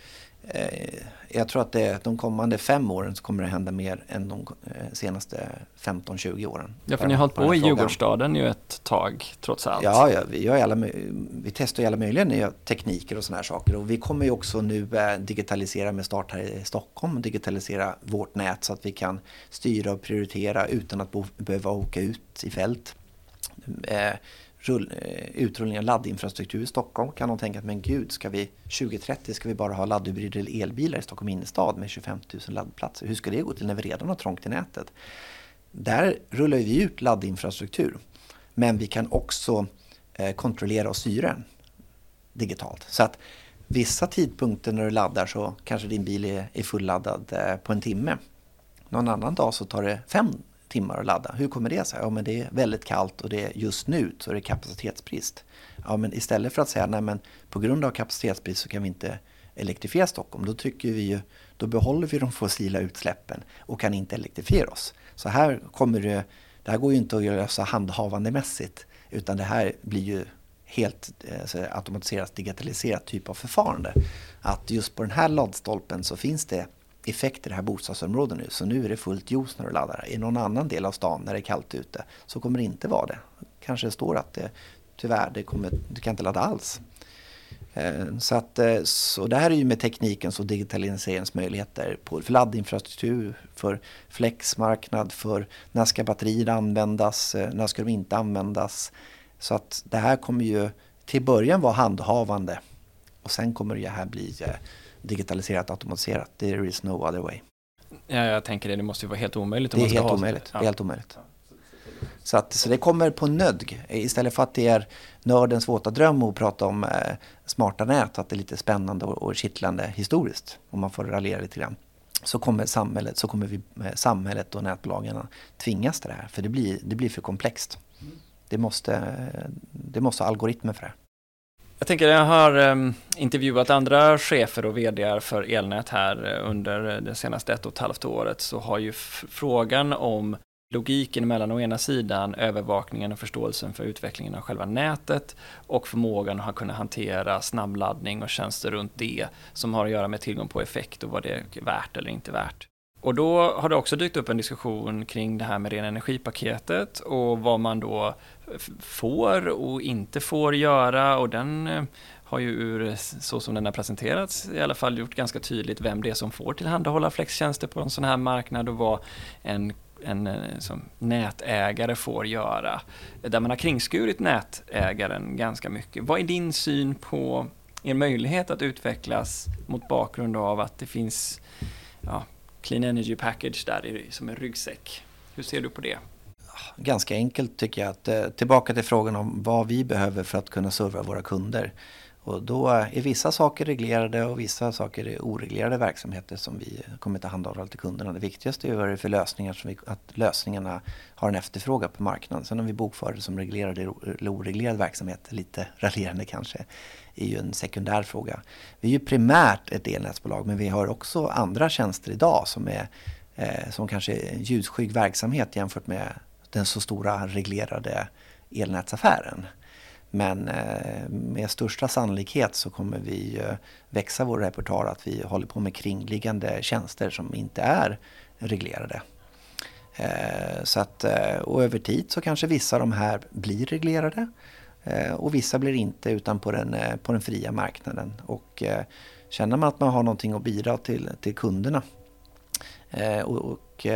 Eh, jag tror att det, de kommande fem åren så kommer det hända mer än de eh, senaste 15-20 åren. Ja, för ni har hållit på i Djurgårdsstaden ju ett tag trots allt. Ja, ja vi, gör alla, vi testar ju alla möjliga nya tekniker och sådana här saker. Och vi kommer ju också nu eh, digitalisera med start här i Stockholm, digitalisera vårt nät så att vi kan styra och prioritera utan att behöva åka ut i fält rull, eh, utrullning av laddinfrastruktur i Stockholm kan de tänka att men gud, ska vi 2030 ska vi bara ha laddhybrider eller elbilar i Stockholm innerstad med 25 000 laddplatser. Hur ska det gå till när vi redan har trångt i nätet? Där rullar vi ut laddinfrastruktur. Men vi kan också eh, kontrollera och styra den digitalt. Så att vissa tidpunkter när du laddar så kanske din bil är, är fulladdad eh, på en timme. Någon annan dag så tar det fem timmar att ladda. Hur kommer det sig? Ja, men det är väldigt kallt och det är just nu så är det kapacitetsbrist. Ja, men istället för att säga nej, men på grund av kapacitetsbrist så kan vi inte elektrifiera Stockholm. Då, tycker vi ju, då behåller vi de fossila utsläppen och kan inte elektrifiera oss. Så här kommer det, det här går ju inte att lösa handhavandemässigt utan det här blir ju helt alltså, automatiserat, digitaliserat typ av förfarande. Att just på den här laddstolpen så finns det effekt i det här bostadsområdet nu. Så nu är det fullt juice när du laddar. I någon annan del av stan när det är kallt ute så kommer det inte vara det. Kanske det står att det tyvärr, det kommer, du kan inte ladda alls. Eh, så, att, eh, så det här är ju med teknikens och digitaliseringsmöjligheter på, för laddinfrastruktur, för flexmarknad, för när ska batterier användas, eh, när ska de inte användas. Så att det här kommer ju till början vara handhavande och sen kommer det här bli digitaliserat automatiserat. There is no other way. Ja, jag tänker det, det måste ju vara helt omöjligt. Det är helt omöjligt. Ja. helt omöjligt. Så, att, så det kommer på nödg. Istället för att det är nördens våta dröm att prata om eh, smarta nät, att det är lite spännande och, och kittlande historiskt, om man får raljera lite grann. Så kommer samhället, så kommer vi, eh, samhället och nätbolagen tvingas till det här, för det blir, det blir för komplext. Det måste, det måste ha algoritmer för det. Jag tänker, jag har um, intervjuat andra chefer och VD för elnät här eh, under eh, det senaste ett och ett halvt året, så har ju frågan om logiken mellan å ena sidan övervakningen och förståelsen för utvecklingen av själva nätet och förmågan att kunna hantera snabbladdning och tjänster runt det som har att göra med tillgång på effekt och vad det är värt eller inte värt. Och då har det också dykt upp en diskussion kring det här med ren energipaketet och vad man då får och inte får göra och den eh, har ju ur, så som den har presenterats, i alla fall gjort ganska tydligt vem det är som får tillhandahålla flextjänster på en sån här marknad och vad en en eh, som nätägare får göra. Där man har kringskurit nätägaren ganska mycket. Vad är din syn på er möjlighet att utvecklas mot bakgrund av att det finns ja, Clean Energy Package där som en ryggsäck? Hur ser du på det? Ganska enkelt tycker jag. att eh, Tillbaka till frågan om vad vi behöver för att kunna serva våra kunder. Och då är vissa saker reglerade och vissa saker är oreglerade verksamheter som vi kommer ta hand om till kunderna. Det viktigaste är vad det är för lösningar som vi, att lösningarna har en efterfrågan på marknaden. Sen om vi bokför det som reglerad eller oreglerad verksamhet, lite raljerande kanske, är ju en sekundär fråga. Vi är ju primärt ett elnätsbolag men vi har också andra tjänster idag som, är, eh, som kanske är ljusskygg verksamhet jämfört med den så stora reglerade elnätsaffären. Men eh, med största sannolikhet så kommer vi växa vår repertoar att vi håller på med kringliggande tjänster som inte är reglerade. Eh, så att, eh, och över tid så kanske vissa av de här blir reglerade och vissa blir inte utan på den, på den fria marknaden. Och känner man att man har någonting att bidra till, till kunderna och, och,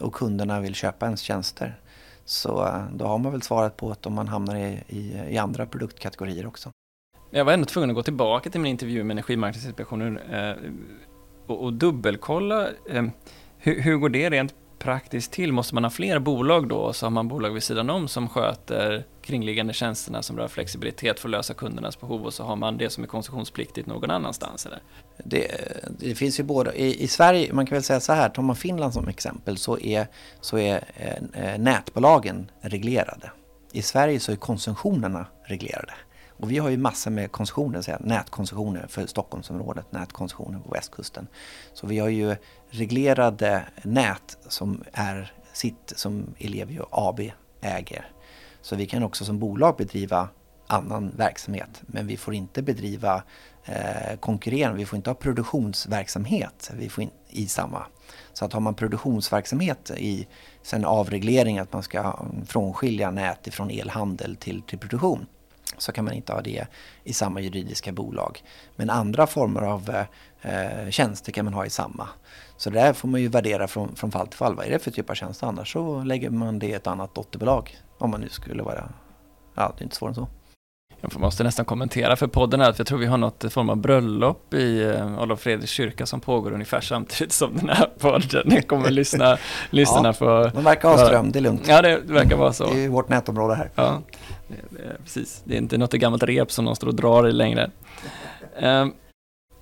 och kunderna vill köpa ens tjänster så eh, då har man väl svarat på att om man hamnar i, i, i andra produktkategorier också. Jag var ändå tvungen att gå tillbaka till min intervju med Energimarknadsinspektionen eh, och, och dubbelkolla eh, hur, hur går det rent praktiskt till? Måste man ha fler bolag då och så har man bolag vid sidan om som sköter kringliggande tjänsterna som rör flexibilitet för att lösa kundernas behov och så har man det som är konsumtionspliktigt någon annanstans? Eller? Det, det finns ju både, i, i, Sverige, man kan väl säga så här, tar man Finland som exempel så är, så är eh, eh nätbolagen reglerade. I Sverige så är konsumtionerna reglerade. Och vi har ju massor med koncessioner, så nätkoncessioner för Stockholmsområdet, nätkoncessioner på västkusten. Så vi har ju reglerade nät som är sitt som Ellevio AB äger. Så vi kan också som bolag bedriva annan verksamhet men vi får inte bedriva eh, konkurrerande, vi får inte ha produktionsverksamhet vi får in, i samma. Så att har man produktionsverksamhet i sen avreglering att man ska frånskilja nät ifrån elhandel till, till produktion så kan man inte ha det i samma juridiska bolag. Men andra former av eh, tjänster kan man ha i samma. Så det där får man ju värdera från, från fall till fall. Vad är det för typ av tjänst? Annars så lägger man det i ett annat dotterbolag. Om man nu skulle vara... Ja, det är inte svårare än så. Jag måste nästan kommentera för podden här, för jag tror vi har något form av bröllop i uh, Adolf Fredriks kyrka som pågår ungefär samtidigt som den här podden. Ni kommer lyssna, lyssna ja, på... De verkar ha ström, det är lugnt. Ja, det verkar vara så. Det är vårt nätområde här. Ja, det, det, precis. Det är inte något gammalt rep som de står och drar i längre. Um,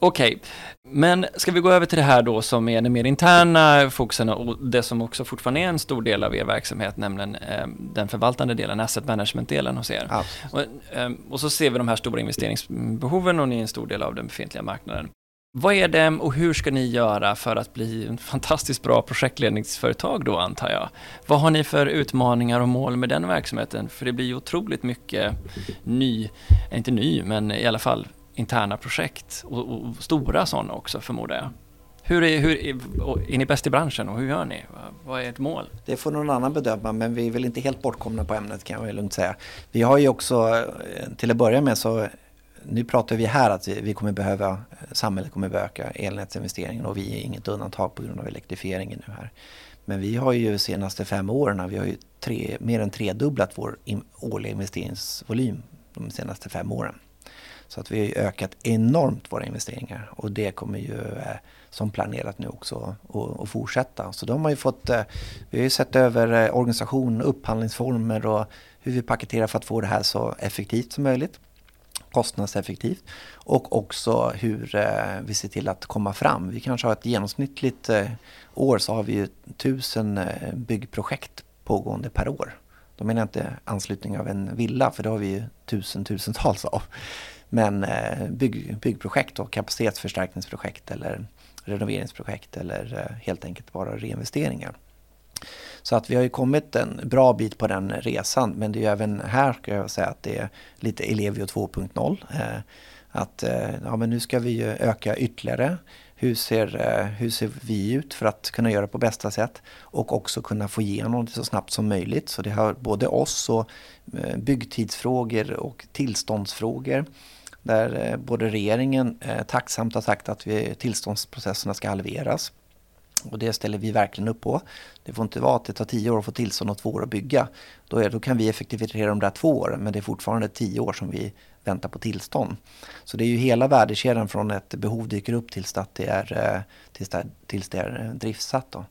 Okej, okay. men ska vi gå över till det här då som är den mer interna fokusen och det som också fortfarande är en stor del av er verksamhet, nämligen eh, den förvaltande delen, asset management-delen hos er. Och, eh, och, så ser vi de här stora investeringsbehoven och ni är en stor del av den befintliga marknaden. Vad är det och hur ska ni göra för att bli en fantastiskt bra projektledningsföretag då antar jag? Vad har ni för utmaningar och mål med den verksamheten? För det blir ju otroligt mycket ny, inte ny, men i alla fall interna projekt och, och stora sådana också förmodar jag. Hur är, hur är, är ni bäst i branschen och hur gör ni? Vad är ert mål? Det får någon annan bedöma men vi är väl inte helt bortkomna på ämnet kan jag lugnt säga. Vi har ju också, eh, till att börja med så nu pratar vi här att vi kommer behöva, eh, samhället kommer behöva öka elnätsinvesteringen och vi är inget undantag på grund av elektrifieringen nu här. Men vi har ju de senaste fem åren, vi har ju tre, mer än tredubblat vår årliga investeringsvolym de senaste fem åren. Så att vi har ökat enormt våra investeringar och det kommer ju eh, som planerat nu också att fortsätta. Så de har ju fått, eh, vi har ju sett över eh, organisation, upphandlingsformer och hur vi paketerar för att få det här så effektivt som möjligt kostnadseffektivt och också hur vi ser till att komma fram. Vi kanske har ett genomsnittligt år så har vi ju tusen byggprojekt pågående per år. Då menar jag inte anslutning av en villa för det har vi ju tusen, tusentals av. Men eh, bygg, byggprojekt och kapacitetsförstärkningsprojekt eller renoveringsprojekt eller eh, helt enkelt bara reinvesteringar. Så att vi har ju kommit en bra bit på den resan men det är ju även här ska jag säga att det är lite Elevio 2.0. Eh, att ja, men nu ska vi ju öka ytterligare. Hur ser, hur ser vi ut för att kunna göra det på bästa sätt och också kunna få igenom det så snabbt som möjligt. Så det har både oss och byggtidsfrågor och tillståndsfrågor där eh, både regeringen eh, tacksamt har sagt att vi, tillståndsprocesserna ska halveras. Och det ställer vi verkligen upp på. Det får inte vara att det tar tio år att få tillstånd och två år att bygga. Då, är, då kan vi effektivisera de där två åren men det är fortfarande tio år som vi väntar på tillstånd. Så det är ju hela värdekedjan från ett behov dyker upp tills, att det, är, eh, tills, det, tills det är driftsatt. Då.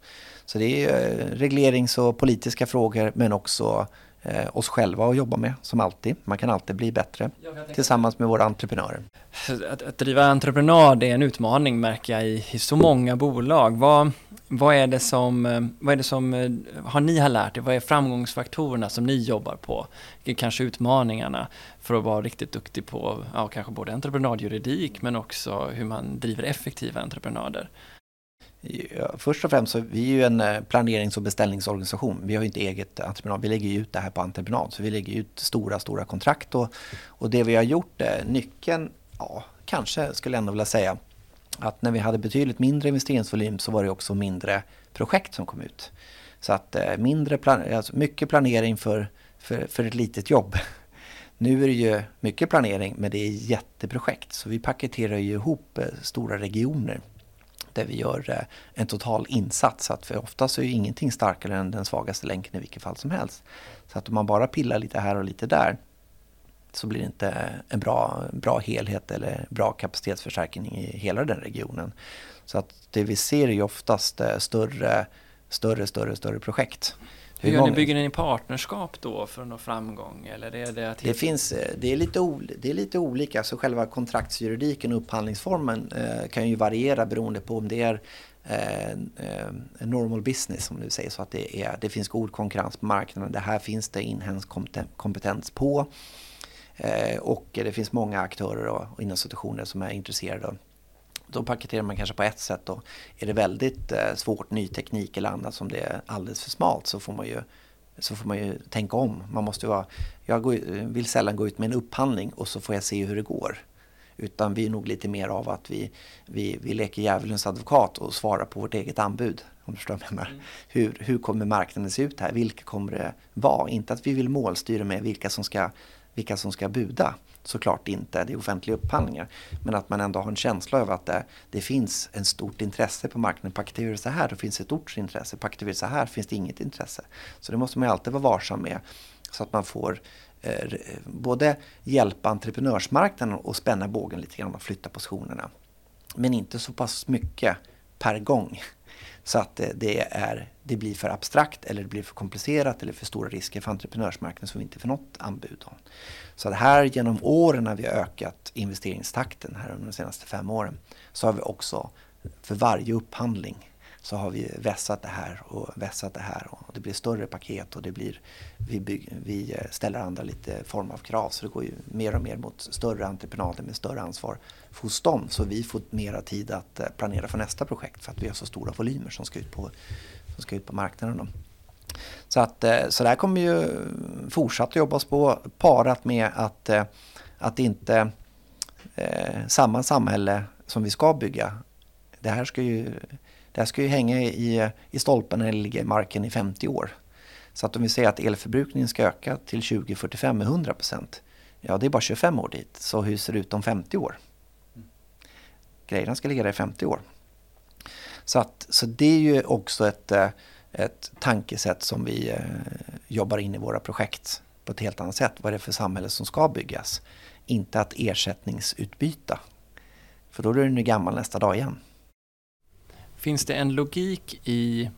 Så det är reglerings och politiska frågor men också eh, oss själva att jobba med, som alltid. Man kan alltid bli bättre tillsammans med våra entreprenörer. Att, att driva entreprenad är en utmaning märker jag i, i så många bolag. Vad, vad, är det som, eh, vad är det som eh, har ni har lärt er? Vad är framgångsfaktorerna som ni jobbar på? Kanske utmaningarna för att vara riktigt duktig på ja, kanske både entreprenadjuridik men också hur man driver effektiva entreprenader. Ja, först och främst så vi är ju en eh, planerings och beställningsorganisation. Vi har ju inte eget entreprenad. Vi lägger ju ut det här på entreprenad. Så vi lägger ut stora, stora kontrakt. Och, och det vi har gjort, eh, nyckeln, ja, kanske skulle jag ändå vilja säga, att när vi hade betydligt mindre investeringsvolym så var det också mindre projekt som kom ut. Så att eh, mindre plan alltså mycket planering för, för, för ett litet jobb. Nu är det ju mycket planering men det är jätteprojekt. Så vi paketerar ju ihop stora regioner där vi gör eh, en total insats. Att för oftast är ju ingenting starkare än den svagaste länken i vilket fall som helst. Så att om man bara pillar lite här och lite där så blir det inte eh, en bra, bra helhet eller bra kapacitetsförstärkning i hela den regionen. Så att det vi ser är ju oftast eh, större, större, större, större projekt. Hur gör ni? Bygger ni partnerskap då för att nå framgång? Eller är det, att det, finns, eh, det, är lite det är lite olika. Så själva kontraktsjuridiken och upphandlingsformen eh, kan ju variera beroende på om det är eh, eh, normal business som du säger. Så att det, är, det finns god konkurrens på marknaden. Det här finns det inhemsk kompetens på. Eh, och det finns många aktörer och institutioner som är intresserade då paketerar man kanske på ett sätt och är det väldigt eh, svårt, ny teknik eller annat som det är alldeles för smalt så får man ju, så får man ju tänka om. Man måste vara, jag går, vill sällan gå ut med en upphandling och så får jag se hur det går. Utan vi är nog lite mer av att vi, vi, vi leker djävulens advokat och svarar på vårt eget anbud. Om du förstår vad jag menar. Mm. Hur, hur kommer marknaden se ut här? Vilka kommer det vara? Inte att vi vill målstyra med vilka som ska, vilka som ska buda såklart inte, det är offentliga upphandlingar. Men att man ändå har en känsla av att det, det finns ett stort intresse på marknaden. Paketerar du så här då finns ett stort intresse. Paketerar du så här finns det inget intresse. Så det måste man alltid vara varsam med. Så att man får eh, både hjälpa entreprenörsmarknaden och spänna bågen lite grann och flytta positionerna. Men inte så pass mycket per gång. Så att eh, det, är, det blir för abstrakt eller det blir för komplicerat eller för stora risker för entreprenörsmarknaden så vi inte får något anbud. Så att här genom åren när vi har ökat investeringstakten här under de senaste fem åren så har vi också för varje upphandling så har vi vässat det här och vässat det här och det blir större paket och det blir, vi, bygger, vi eh, ställer andra lite form av krav så det går ju mer och mer mot större entreprenader med större ansvar hos dem så vi får mera tid att eh, planera för nästa projekt för att vi har så stora volymer som ska ut på, som ska ut på marknaden. Så, att, eh, så där kommer ju fortsatt jobbas på parat med att, eh, att inte eh, samma samhälle som vi ska bygga, det här ska ju, det här ska ju hänga i, i stolpen eller ligga i marken i 50 år. Så att om vi säger att elförbrukningen ska öka till 2045 med 100 procent, Ja, det är bara 25 år dit. Så hur ser det ut om 50 år? Grejerna ska ligga där i 50 år. Så, att, så det är ju också ett, eh, ett tankesätt som vi eh, jobbar in i våra projekt på ett helt annat sätt. Vad är det för samhälle som ska byggas? Inte att ersättningsutbyta. För då är du gammal nästa dag igen. Finns det en logik i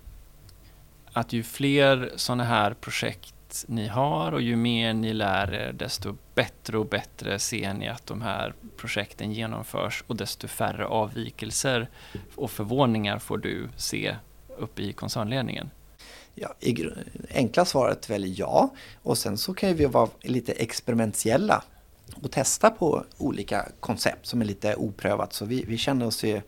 att ju fler sådana här projekt ni har och ju mer ni lär er desto bättre och bättre ser ni att de här projekten genomförs och desto färre avvikelser och förvåningar får du se uppe i koncernledningen? Ja, i enkla svaret väl ja. Och sen så kan vi vara lite experimentella och testa på olika koncept som är lite oprövat. Så vi, vi känner oss ju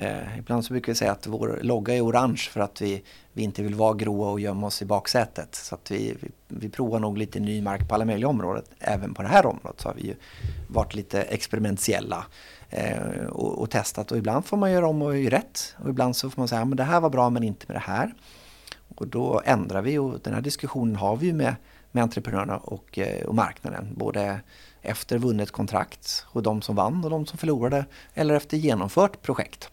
Eh, ibland så brukar vi säga att vår logga är orange för att vi, vi inte vill vara gråa och gömma oss i baksätet. Så att vi, vi, vi provar nog lite ny mark på alla möjliga områden. Även på det här området så har vi ju varit lite experimentella Eh, och, och, testat. Och ibland får man göra om och göra rätt. Och ibland så får man säga att det här var bra men inte med det här. Och då ändrar vi och den här diskussionen har vi ju med, med entreprenörerna och, eh, och marknaden. Både efter vunnet kontrakt och de som vann och de som förlorade eller efter genomfört projekt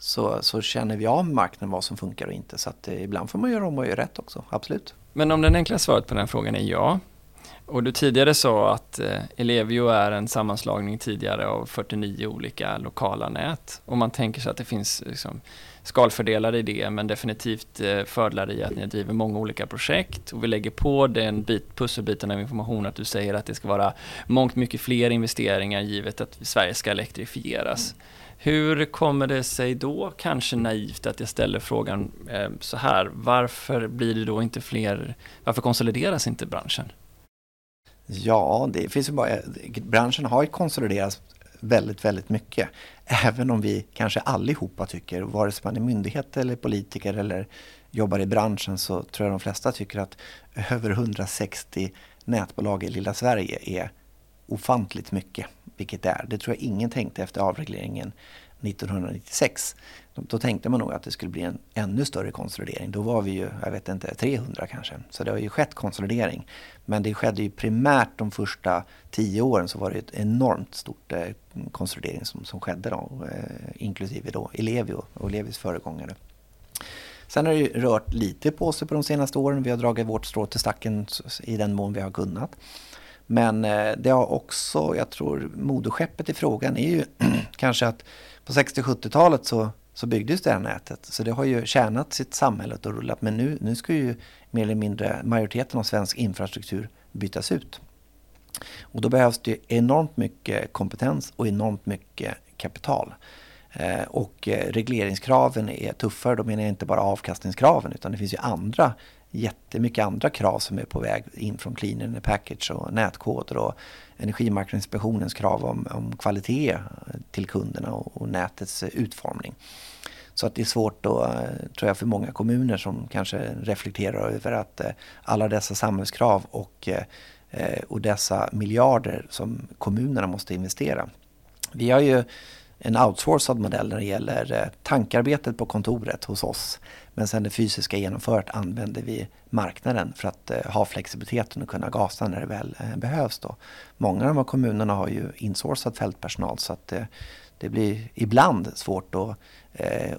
så, så känner vi av marknaden vad som funkar och inte. Så att eh, ibland får man göra om och göra rätt också, absolut. Men om det enkla svaret på den här frågan är ja, och du tidigare sa att eh, Elevio Ellevio är en sammanslagning tidigare av 49 olika lokala nät. Och man tänker sig att det finns liksom, skalfördelar i det, men definitivt eh, fördelar i att ni driver många olika projekt. Och vi lägger på den bit, pusselbiten av information att du säger att det ska vara mångt mycket fler investeringar givet att Sverige ska elektrifieras. Mm. Hur kommer det sig då, kanske naivt, att jag ställer frågan eh, så här, varför blir det då inte fler, varför konsolideras inte branschen? Ja, det finns ju bara, branschen har ju konsoliderats väldigt, väldigt mycket. Även om vi kanske allihopa tycker, vare sig man är myndighet eller politiker eller jobbar i branschen så tror jag de flesta tycker att över 160 nätbolag i lilla Sverige är ofantligt mycket, vilket det är. Det tror jag ingen tänkte efter avregleringen 1996. Då tänkte man nog att det skulle bli en ännu större konsolidering. Då var vi ju, jag vet inte, 300 kanske. Så det har ju skett konsolidering. Men det skedde ju primärt de första tio åren så var det ett enormt stort eh, konsolidering som, som skedde då. Eh, inklusive då Ellevio och Ellevios föregångare. Sen har det ju rört lite på sig på de senaste åren. Vi har dragit vårt strå till stacken i den mån vi har kunnat. Men eh, det har också, jag tror moderskeppet i frågan är ju kanske att på 60-70-talet så, så byggdes det här nätet. Så det har ju tjänat sitt samhälle och rullat. Men nu, nu ska ju mer eller mindre majoriteten av svensk infrastruktur bytas ut. Och då behövs det enormt mycket kompetens och enormt mycket kapital. Eh, och eh, regleringskraven är tuffare, då menar jag inte bara avkastningskraven utan det finns ju andra jättemycket andra krav som är på väg in från cleaner-package och nätkoder och Energimarknadsinspektionens krav om, om kvalitet till kunderna och, och, nätets utformning. Så att det är svårt då, tror jag, för många kommuner som kanske reflekterar över att eh, alla dessa samhällskrav och, eh, och dessa miljarder som kommunerna måste investera. Vi har ju en outsourcad modell när det gäller eh, tankarbetet på kontoret hos oss. Men sen det fysiska genomförandet använder vi marknaden för att eh, ha flexibiliteten och kunna gasa när det väl eh, behövs. Då. Många av de här kommunerna har ju insourcat fältpersonal så att det blir ibland svårt att,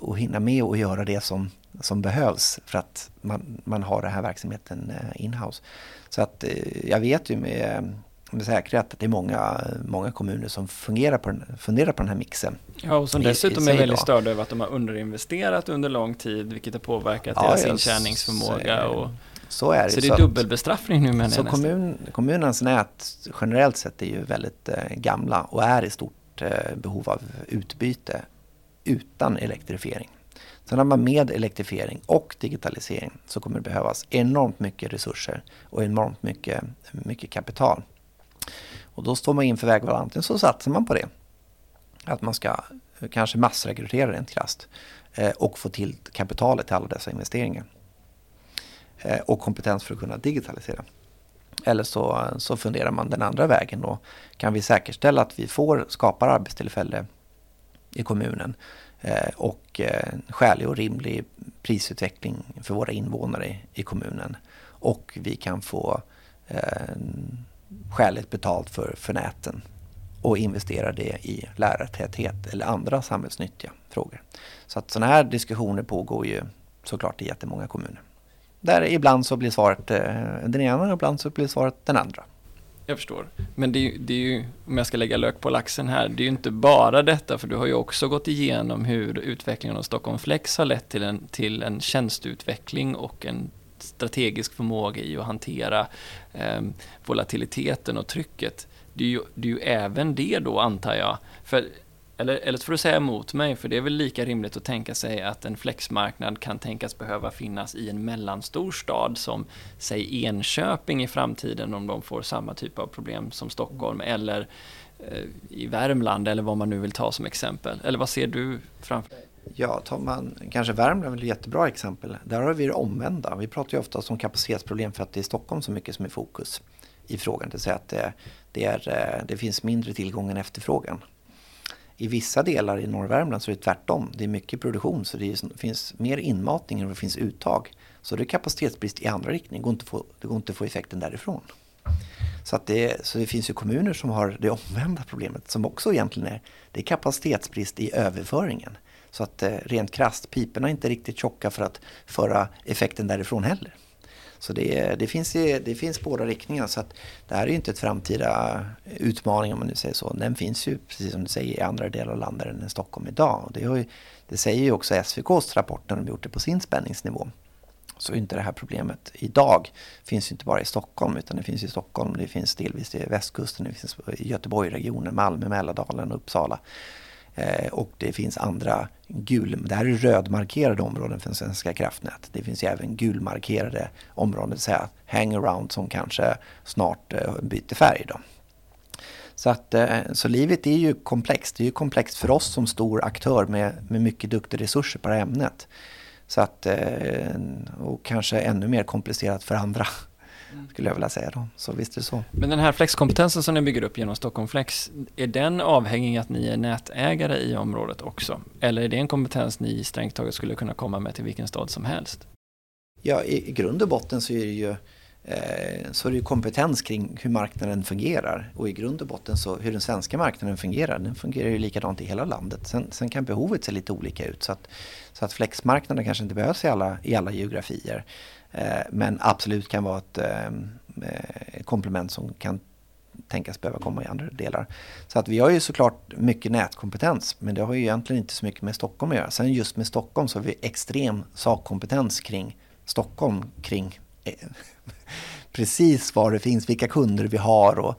att hinna med och göra det som, som behövs för att man, man har den här verksamheten inhouse. Så att jag vet ju med med säkerhet att det är många, många kommuner som fungerar på den, funderar på den här mixen. Ja, och som dessutom är väldigt störda över att de har underinvesterat under lång tid, vilket har påverkat ja, deras intjäningsförmåga. Och, så är det. Så det är dubbelbestraffning nu menar Så kommun, kommunernas nät generellt sett är ju väldigt eh, gamla och är i stort eh, behov av utbyte utan elektrifiering. Sen har man med elektrifiering och digitalisering så kommer det behövas enormt mycket resurser och enormt mycket, mycket kapital. Och då står man inför vägval, antingen så satsar man på det. Att man ska eh, kanske massrekrytera rent krasst. Eh, och få till kapitalet till alla dessa investeringar. Eh, och kompetens för att kunna digitalisera. Eller så, så funderar man den andra vägen då. Kan vi säkerställa att vi får, skapar arbetstillfälle i kommunen eh, och skälig och rimlig prisutveckling för våra invånare i kommunen. Och vi kan få skäligt betalt för, för näten och investera det i lärartäthet eller andra samhällsnyttiga frågor. Så att sådana här diskussioner pågår ju såklart i jättemånga kommuner. Där ibland så blir svaret eh, den ena och ibland så blir svaret den andra. Jag förstår. Men det är, det är ju, om jag ska lägga lök på laxen här, det är ju inte bara detta, för du har ju också gått igenom hur utvecklingen av Stockholm Flex har lett till en, till en tjänsteutveckling och en strategisk förmåga i att hantera eh, volatiliteten och trycket. Det är, ju, det är ju även det då, antar jag. För eller, eller så får du säga emot mig, för det är väl lika rimligt att tänka sig att en flexmarknad kan tänkas behöva finnas i en mellanstor stad som, säg Enköping i framtiden om de får samma typ av problem som Stockholm, eller eh, i Värmland, eller vad man nu vill ta som exempel. Eller vad ser du framför dig? Ja, tar man kanske Värmland är ett jättebra exempel. Där har vi det omvända. Vi pratar ju ofta om kapacitetsproblem för att det är Stockholm så mycket som är fokus i frågan. Det vill säga att det, det, är, eh, det finns mindre tillgång än efterfrågan. I vissa delar i norra Värmland så är det tvärtom. Det är mycket produktion så det finns mer inmatning än det finns uttag. Så det är kapacitetsbrist i andra riktningen. Det går inte att få, det går inte att få effekten därifrån. Så, att det, så det finns ju kommuner som har det omvända problemet som också egentligen är, det är kapacitetsbrist i överföringen. Så att eh, rent krasst, piporna är inte riktigt tjocka för att föra effekten därifrån heller. Så det, det, finns, det finns båda riktningar. Så att det här är ju inte ett framtida eh, utmaning om man nu säger så. Den finns ju, precis som du säger, i andra delar av landet än i Stockholm idag. Och det, ju, det säger ju också SVKs rapport när de gjort det på sin spänningsnivå. Så inte det här problemet idag finns ju inte bara i Stockholm utan det finns i Stockholm, det finns delvis i västkusten, det finns i Göteborgsregionen, Malmö, Mälardalen och Uppsala. Eh, och det finns andra gul, det här är rödmarkerade områden för Svenska kraftnät. Det finns även gulmarkerade områden, det vill säga hangaround som kanske snart eh, byter färg. Då. Så, att, eh, så livet är ju komplext. Det är ju komplext för oss som stor aktör med, med mycket duktiga resurser på det här ämnet. Så att, och kanske ännu mer komplicerat för andra skulle jag vilja säga då. Så visst är det så. Men den här flexkompetensen som ni bygger upp genom Stockholm Flex, är den avhängig att ni är nätägare i området också? Eller är det en kompetens ni strängt taget skulle kunna komma med till vilken stad som helst? Ja, i, i grund och botten så är det ju eh, så är det kompetens kring hur marknaden fungerar. Och i grund och botten så hur den svenska marknaden fungerar, den fungerar ju likadant i hela landet. Sen, sen kan behovet se lite olika ut. Så att, så att flexmarknaden kanske inte behövs i alla, i alla geografier. Eh, men absolut kan vara ett ehm, eh, komplement som kan tänkas behöva komma i andra delar. Så att vi har ju såklart mycket nätkompetens men det har ju egentligen inte så mycket med Stockholm att göra. Sen just med Stockholm så har vi extrem sakkompetens kring Stockholm, kring eh, precis var det finns, vilka kunder vi har och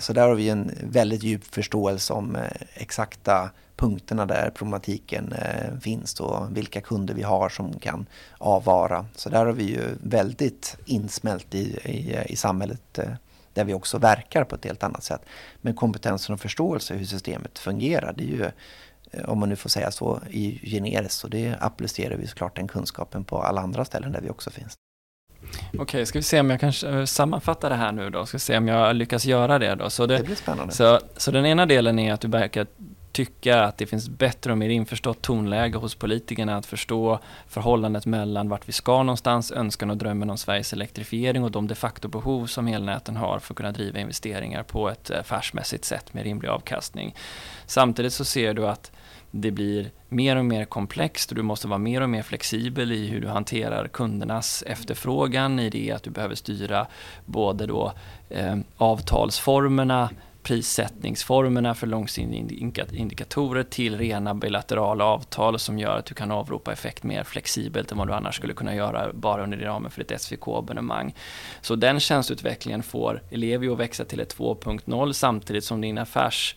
så där har vi en väldigt djup förståelse om exakta punkterna där problematiken eh, finns och vilka kunder vi har som kan avvara. Så där har vi ju väldigt insmält i, i, i samhället eh, där vi också verkar på ett helt annat sätt. Men kompetensen och förståelse hur systemet fungerar, det är ju eh, om man nu får säga så, i generiskt. Och det applicerar vi såklart den kunskapen på alla andra ställen där vi också finns. Okej, ska vi se om jag kan sammanfatta det här nu då? Ska vi se om jag lyckas göra det då? Så det, det blir spännande. Så, så den ena delen är att du verkar tycka att det finns bättre och mer införstått tonläge hos politikerna att förstå förhållandet mellan vart vi ska någonstans, önskan och drömmen om Sveriges elektrifiering och de de facto behov som elnäten har för att kunna driva investeringar på ett eh, affärsmässigt sätt med rimlig avkastning. Samtidigt så ser du att det blir mer och mer komplext och du måste vara mer och mer flexibel i hur du hanterar kundernas efterfrågan i det att du behöver styra både då eh, avtalsformerna prissättningsformerna för långsiktiga indikatorer till rena bilaterala avtal som gör att du kan avropa effekt mer flexibelt än vad du annars skulle kunna göra bara under ramen för ett SVK-abonnemang. Så den tjänsteutvecklingen får Ellevio växa till ett 2.0 samtidigt som din affärs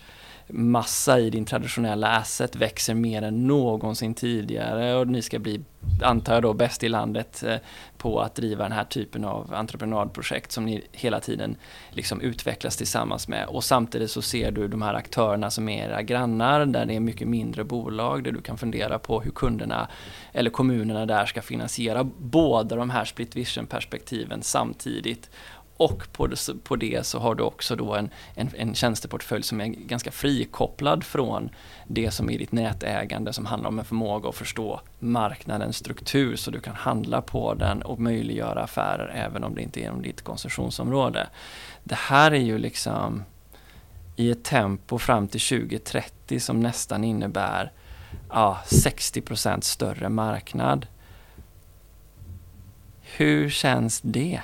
massa i din traditionella asset växer mer än någonsin tidigare och ni ska bli, antar jag då, bäst i landet eh, på att driva den här typen av entreprenadprojekt som ni hela tiden liksom utvecklas tillsammans med. Och samtidigt så ser du de här aktörerna som är era grannar där det är mycket mindre bolag där du kan fundera på hur kunderna eller kommunerna där ska finansiera båda de här split vision perspektiven samtidigt och på det, på det så har du också då en, en, en tjänsteportfölj som är ganska frikopplad från det som är ditt nätägande som handlar om en förmåga att förstå marknadens struktur så du kan handla på den och möjliggöra affärer även om det inte är inom ditt konsumtionsområde. Det här är ju liksom i ett tempo fram till 2030 som nästan innebär ja, 60% större marknad. Hur känns det?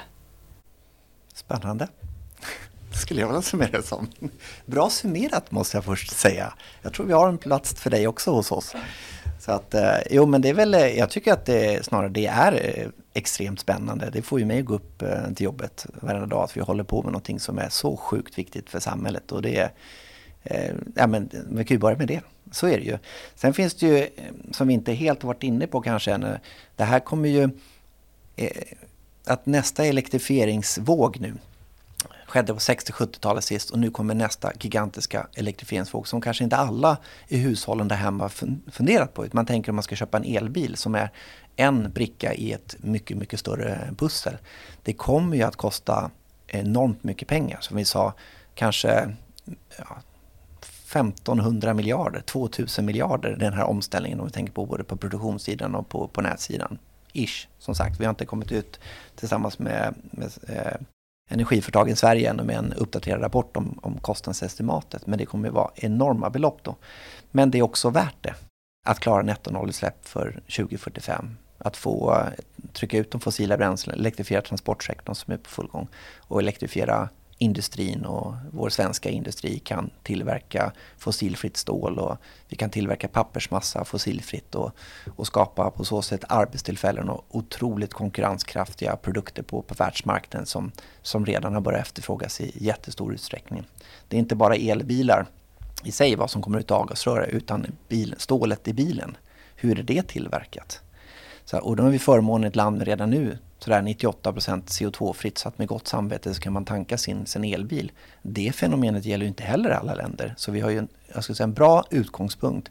Spännande. skulle jag vilja summera det som. Bra summerat måste jag först säga. Jag tror vi har en plats för dig också hos oss. Så att, eh, jo men det är väl, eh, jag tycker att det snarare det är eh, extremt spännande. Det får ju mig att gå upp till jobbet varenda dag att vi håller på med någonting som är så sjukt viktigt för samhället. Och det är, ja men vi kan ju börja med det. Så är det ju. Sen finns det ju, som vi inte helt varit inne på kanske ännu, det här kommer ju att nästa elektrifieringsvåg nu skedde på 60-70-talet sist och nu kommer nästa gigantiska elektrifieringsvåg som kanske inte alla i hushållen där hemma funderat på. Man tänker om man ska köpa en elbil som är en bricka i ett mycket, mycket större pussel. Det kommer ju att kosta enormt mycket pengar. Som vi sa, kanske ja, 1500 miljarder, 2000 miljarder den här omställningen om vi tänker på både på produktionssidan och på, på nätsidan. Ish, som sagt. Vi har inte kommit ut tillsammans med, med eh, energiföretagen i Sverige ännu med en uppdaterad rapport om, om kostnadsestimatet. Men det kommer att vara enorma belopp då. Men det är också värt det att klara nettonollutsläpp för 2045. Att få eh, trycka ut de fossila bränslen, elektrifiera transportsektorn som är på full gång och elektrifiera industrin och vår svenska industri kan tillverka fossilfritt stål och vi kan tillverka pappersmassa fossilfritt och, och skapa på så sätt arbetstillfällen och otroligt konkurrenskraftiga produkter på, på världsmarknaden som, som redan har börjat efterfrågas i jättestor utsträckning. Det är inte bara elbilar i sig vad som kommer ut av avgasröret utan bil, stålet i bilen. Hur är det tillverkat? Så, och då har vi förmånen i ett land med redan nu sådär 98% CO2-fritt så att med gott samvete så kan man tanka sin, sin elbil. Det fenomenet gäller ju inte heller alla länder. Så vi har ju en, jag skulle säga en bra utgångspunkt.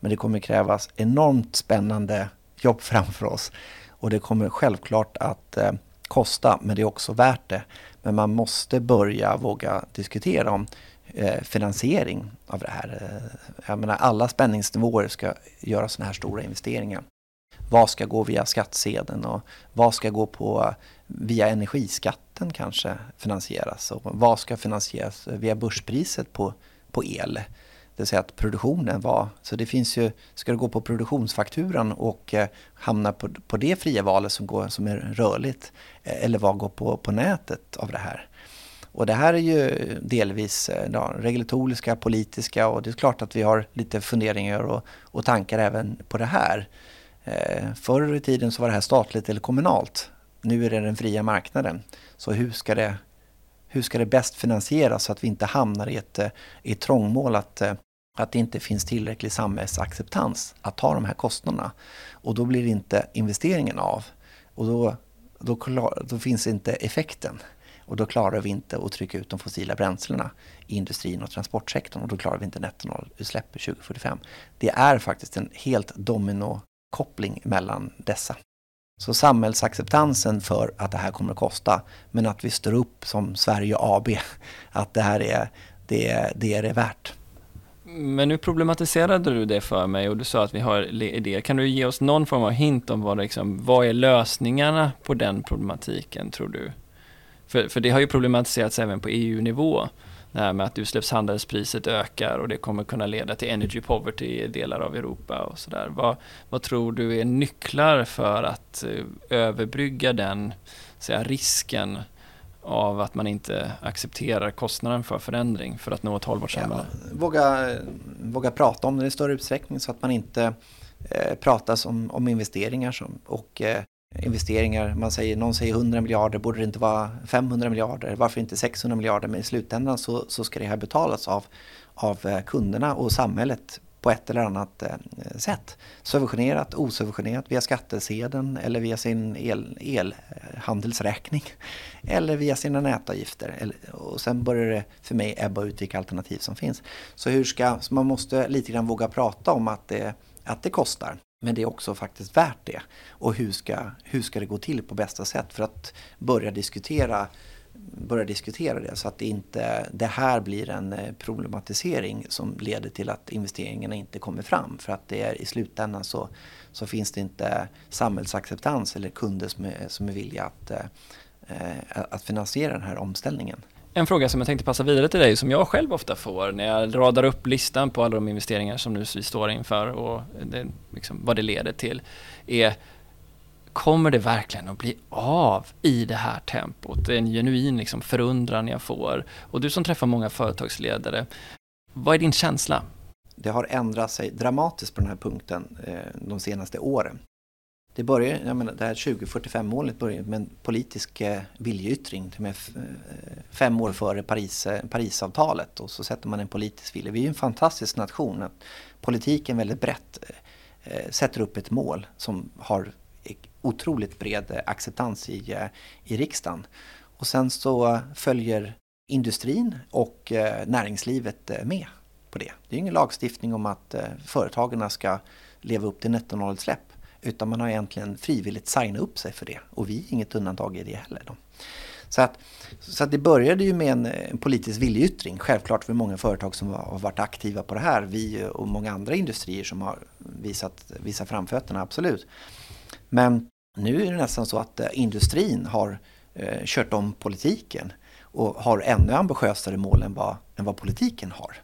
Men det kommer krävas enormt spännande jobb framför oss. Och det kommer självklart att eh, kosta, men det är också värt det. Men man måste börja våga diskutera om eh, finansiering av det här. Eh, jag menar, alla spänningsnivåer ska göra sådana här stora investeringar vad ska gå via skattsedeln och vad ska gå på eh, via energiskatten kanske finansieras och vad ska finansieras via börspriset på, på el. Det vill säga att produktionen var, så det finns ju, ska det gå på produktionsfakturan och eh, hamna på, på det fria valet som, går, som är rörligt eh, eller vad går på, på nätet av det här. Och det här är ju delvis eh, ja, regulatoriska, politiska och det är klart att vi har lite funderingar och, och tankar även på det här. Eh, förr i tiden så var det här statligt eller kommunalt. Nu är det den fria marknaden. Så hur ska det, hur ska det bäst finansieras så att vi inte hamnar i ett, eh, i ett trångmål att, eh, att det inte finns tillräcklig samhällsacceptans att ta de här kostnaderna. Och då blir inte investeringen av. Och då, då, då finns inte effekten. Och då klarar vi inte att trycka ut de fossila bränslena i industrin och transportsektorn och då klarar vi inte nettonollutsläpp 2045. Det är faktiskt en helt domino koppling mellan dessa. Så samhällsacceptansen för att det här kommer att kosta, men att vi står upp som Sverige AB, att det här är det, det är det värt. Men nu problematiserade du det för mig och du sa att vi har idéer. Kan du ge oss någon form av hint om vad, liksom, vad är lösningarna på den problematiken tror du? För, för det har ju problematiserats även på EU-nivå det här med att utsläppshandelspriset ökar och det kommer kunna leda till energy poverty i delar av Europa och sådär. Vad, vad tror du är nycklar för att uh, överbrygga den säga, risken av att man inte accepterar kostnaden för förändring för att nå ett hållbart samhälle? Ja, våga, våga prata om det i större utsträckning så att man inte eh, pratar om, om investeringar som, och eh, investeringar. Man säger, någon säger 100 miljarder, borde det inte vara 500 miljarder? Varför inte 600 miljarder? Men i slutändan så, så ska det här betalas av, av eh, kunderna och samhället på ett eller annat eh, sätt. Subventionerat, osubventionerat, via skattesedeln eller via sin el, elhandelsräkning. Eller via sina nätavgifter. Och sen börjar det för mig ebba ut vilka alternativ som finns. Så, hur ska, så man måste lite grann våga prata om att det, att det kostar. Men det är också faktiskt värt det. Och hur ska, hur ska det gå till på bästa sätt för att börja diskutera börja diskutera det så att det inte det här blir en eh, problematisering som leder till att investeringarna inte kommer fram. För att det är i slutändan så, så finns det inte samhällsacceptans eller kunder som är, som är villiga att, eh, eh, att finansiera den här omställningen. En fråga som jag tänkte passa vidare till dig, som jag själv ofta får när jag radar upp listan på alla de investeringar som nu vi står inför och det, liksom, vad det leder till, är kommer det verkligen att bli av i det här tempot? Det är en genuin liksom, förundran jag får. Och du som träffar många företagsledare, vad är din känsla? Det har ändrat sig dramatiskt på den här punkten eh, de senaste åren. Det, börjar, jag menar, det här 2045-målet börjar med en politisk eh, viljeyttring med eh, fem år före Paris, eh, Parisavtalet och så sätter man en politisk vilja. Vi är en fantastisk nation. Politiken väldigt brett sätter upp ett mål som har otroligt bred acceptans i, i riksdagen. Och sen så följer industrin och näringslivet med på det. Det är ingen lagstiftning om att företagen ska leva upp till nettonollutsläpp. Utan man har egentligen frivilligt signat upp sig för det. Och vi är inget undantag i det heller. Då. Så, att, så att det började ju med en, en politisk viljeyttring. Självklart för många företag som har varit aktiva på det här. Vi och många andra industrier som har visat, visat framfötterna, absolut. Men nu är det nästan så att eh, industrin har eh, kört om politiken och har ännu ambitiösare mål än vad, än vad politiken har.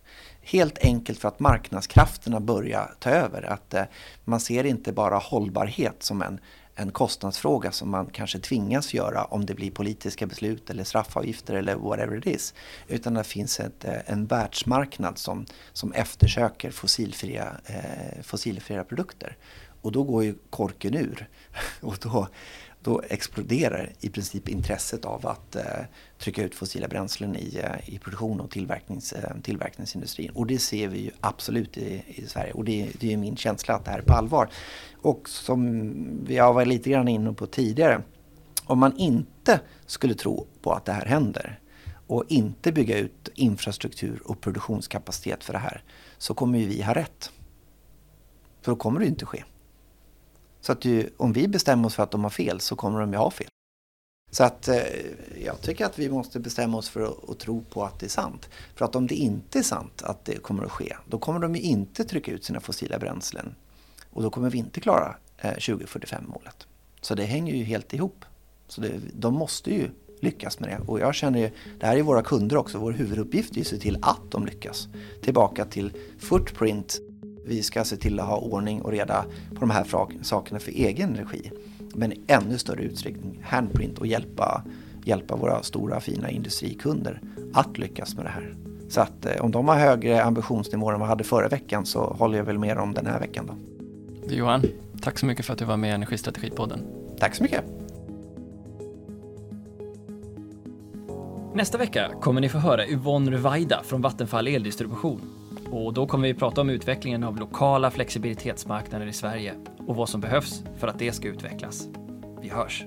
Helt enkelt för att marknadskrafterna börjar ta över. Att eh, man ser inte bara hållbarhet som en, en kostnadsfråga som man kanske tvingas göra om det blir politiska beslut eller straffavgifter eller whatever it is. Utan det finns ett, eh, en världsmarknad som, som eftersöker fossilfria, eh, fossilfria produkter. Och då går ju korken ur. Och då, då exploderar i princip intresset av att eh, trycka ut fossila bränslen i, eh, i produktion och tillverknings, eh, tillverkningsindustrin. Och det ser vi ju absolut i, i Sverige och det, det är min känsla att det här är på allvar. Och som vi har varit lite grann inne på tidigare, om man inte skulle tro på att det här händer och inte bygga ut infrastruktur och produktionskapacitet för det här så kommer ju vi ha rätt. För då kommer det inte ske. Så att ju, om vi bestämmer oss för att de har fel så kommer de ju ha fel. Så att eh, jag tycker att vi måste bestämma oss för att, att, tro på att det är sant. För att om det inte är sant att det kommer att ske, då kommer de ju inte trycka ut sina fossila bränslen. Och då kommer vi inte klara eh, 2045-målet. Så det hänger ju helt ihop. Så det, de måste ju lyckas med det. Och jag känner ju, det här är våra kunder också, vår huvuduppgift är att se till att de lyckas. Tillbaka till footprint vi ska se till att ha ordning och reda på de här sakerna för egen regi. Men i ännu större utsträckning handprint och hjälpa, hjälpa våra stora fina industrikunder att lyckas med det här. Så att eh, om de har högre ambitionsnivåer än vad de hade förra veckan så håller jag väl med dem den här veckan då. Johan, tack så mycket för att du var med i Energistrategipodden. Tack så mycket. Nästa vecka kommer ni få höra Yvonne Ruwaida från Vattenfall Eldistribution och då kommer vi prata om utvecklingen av lokala flexibilitetsmarknader i Sverige och vad som behövs för att det ska utvecklas. Vi hörs!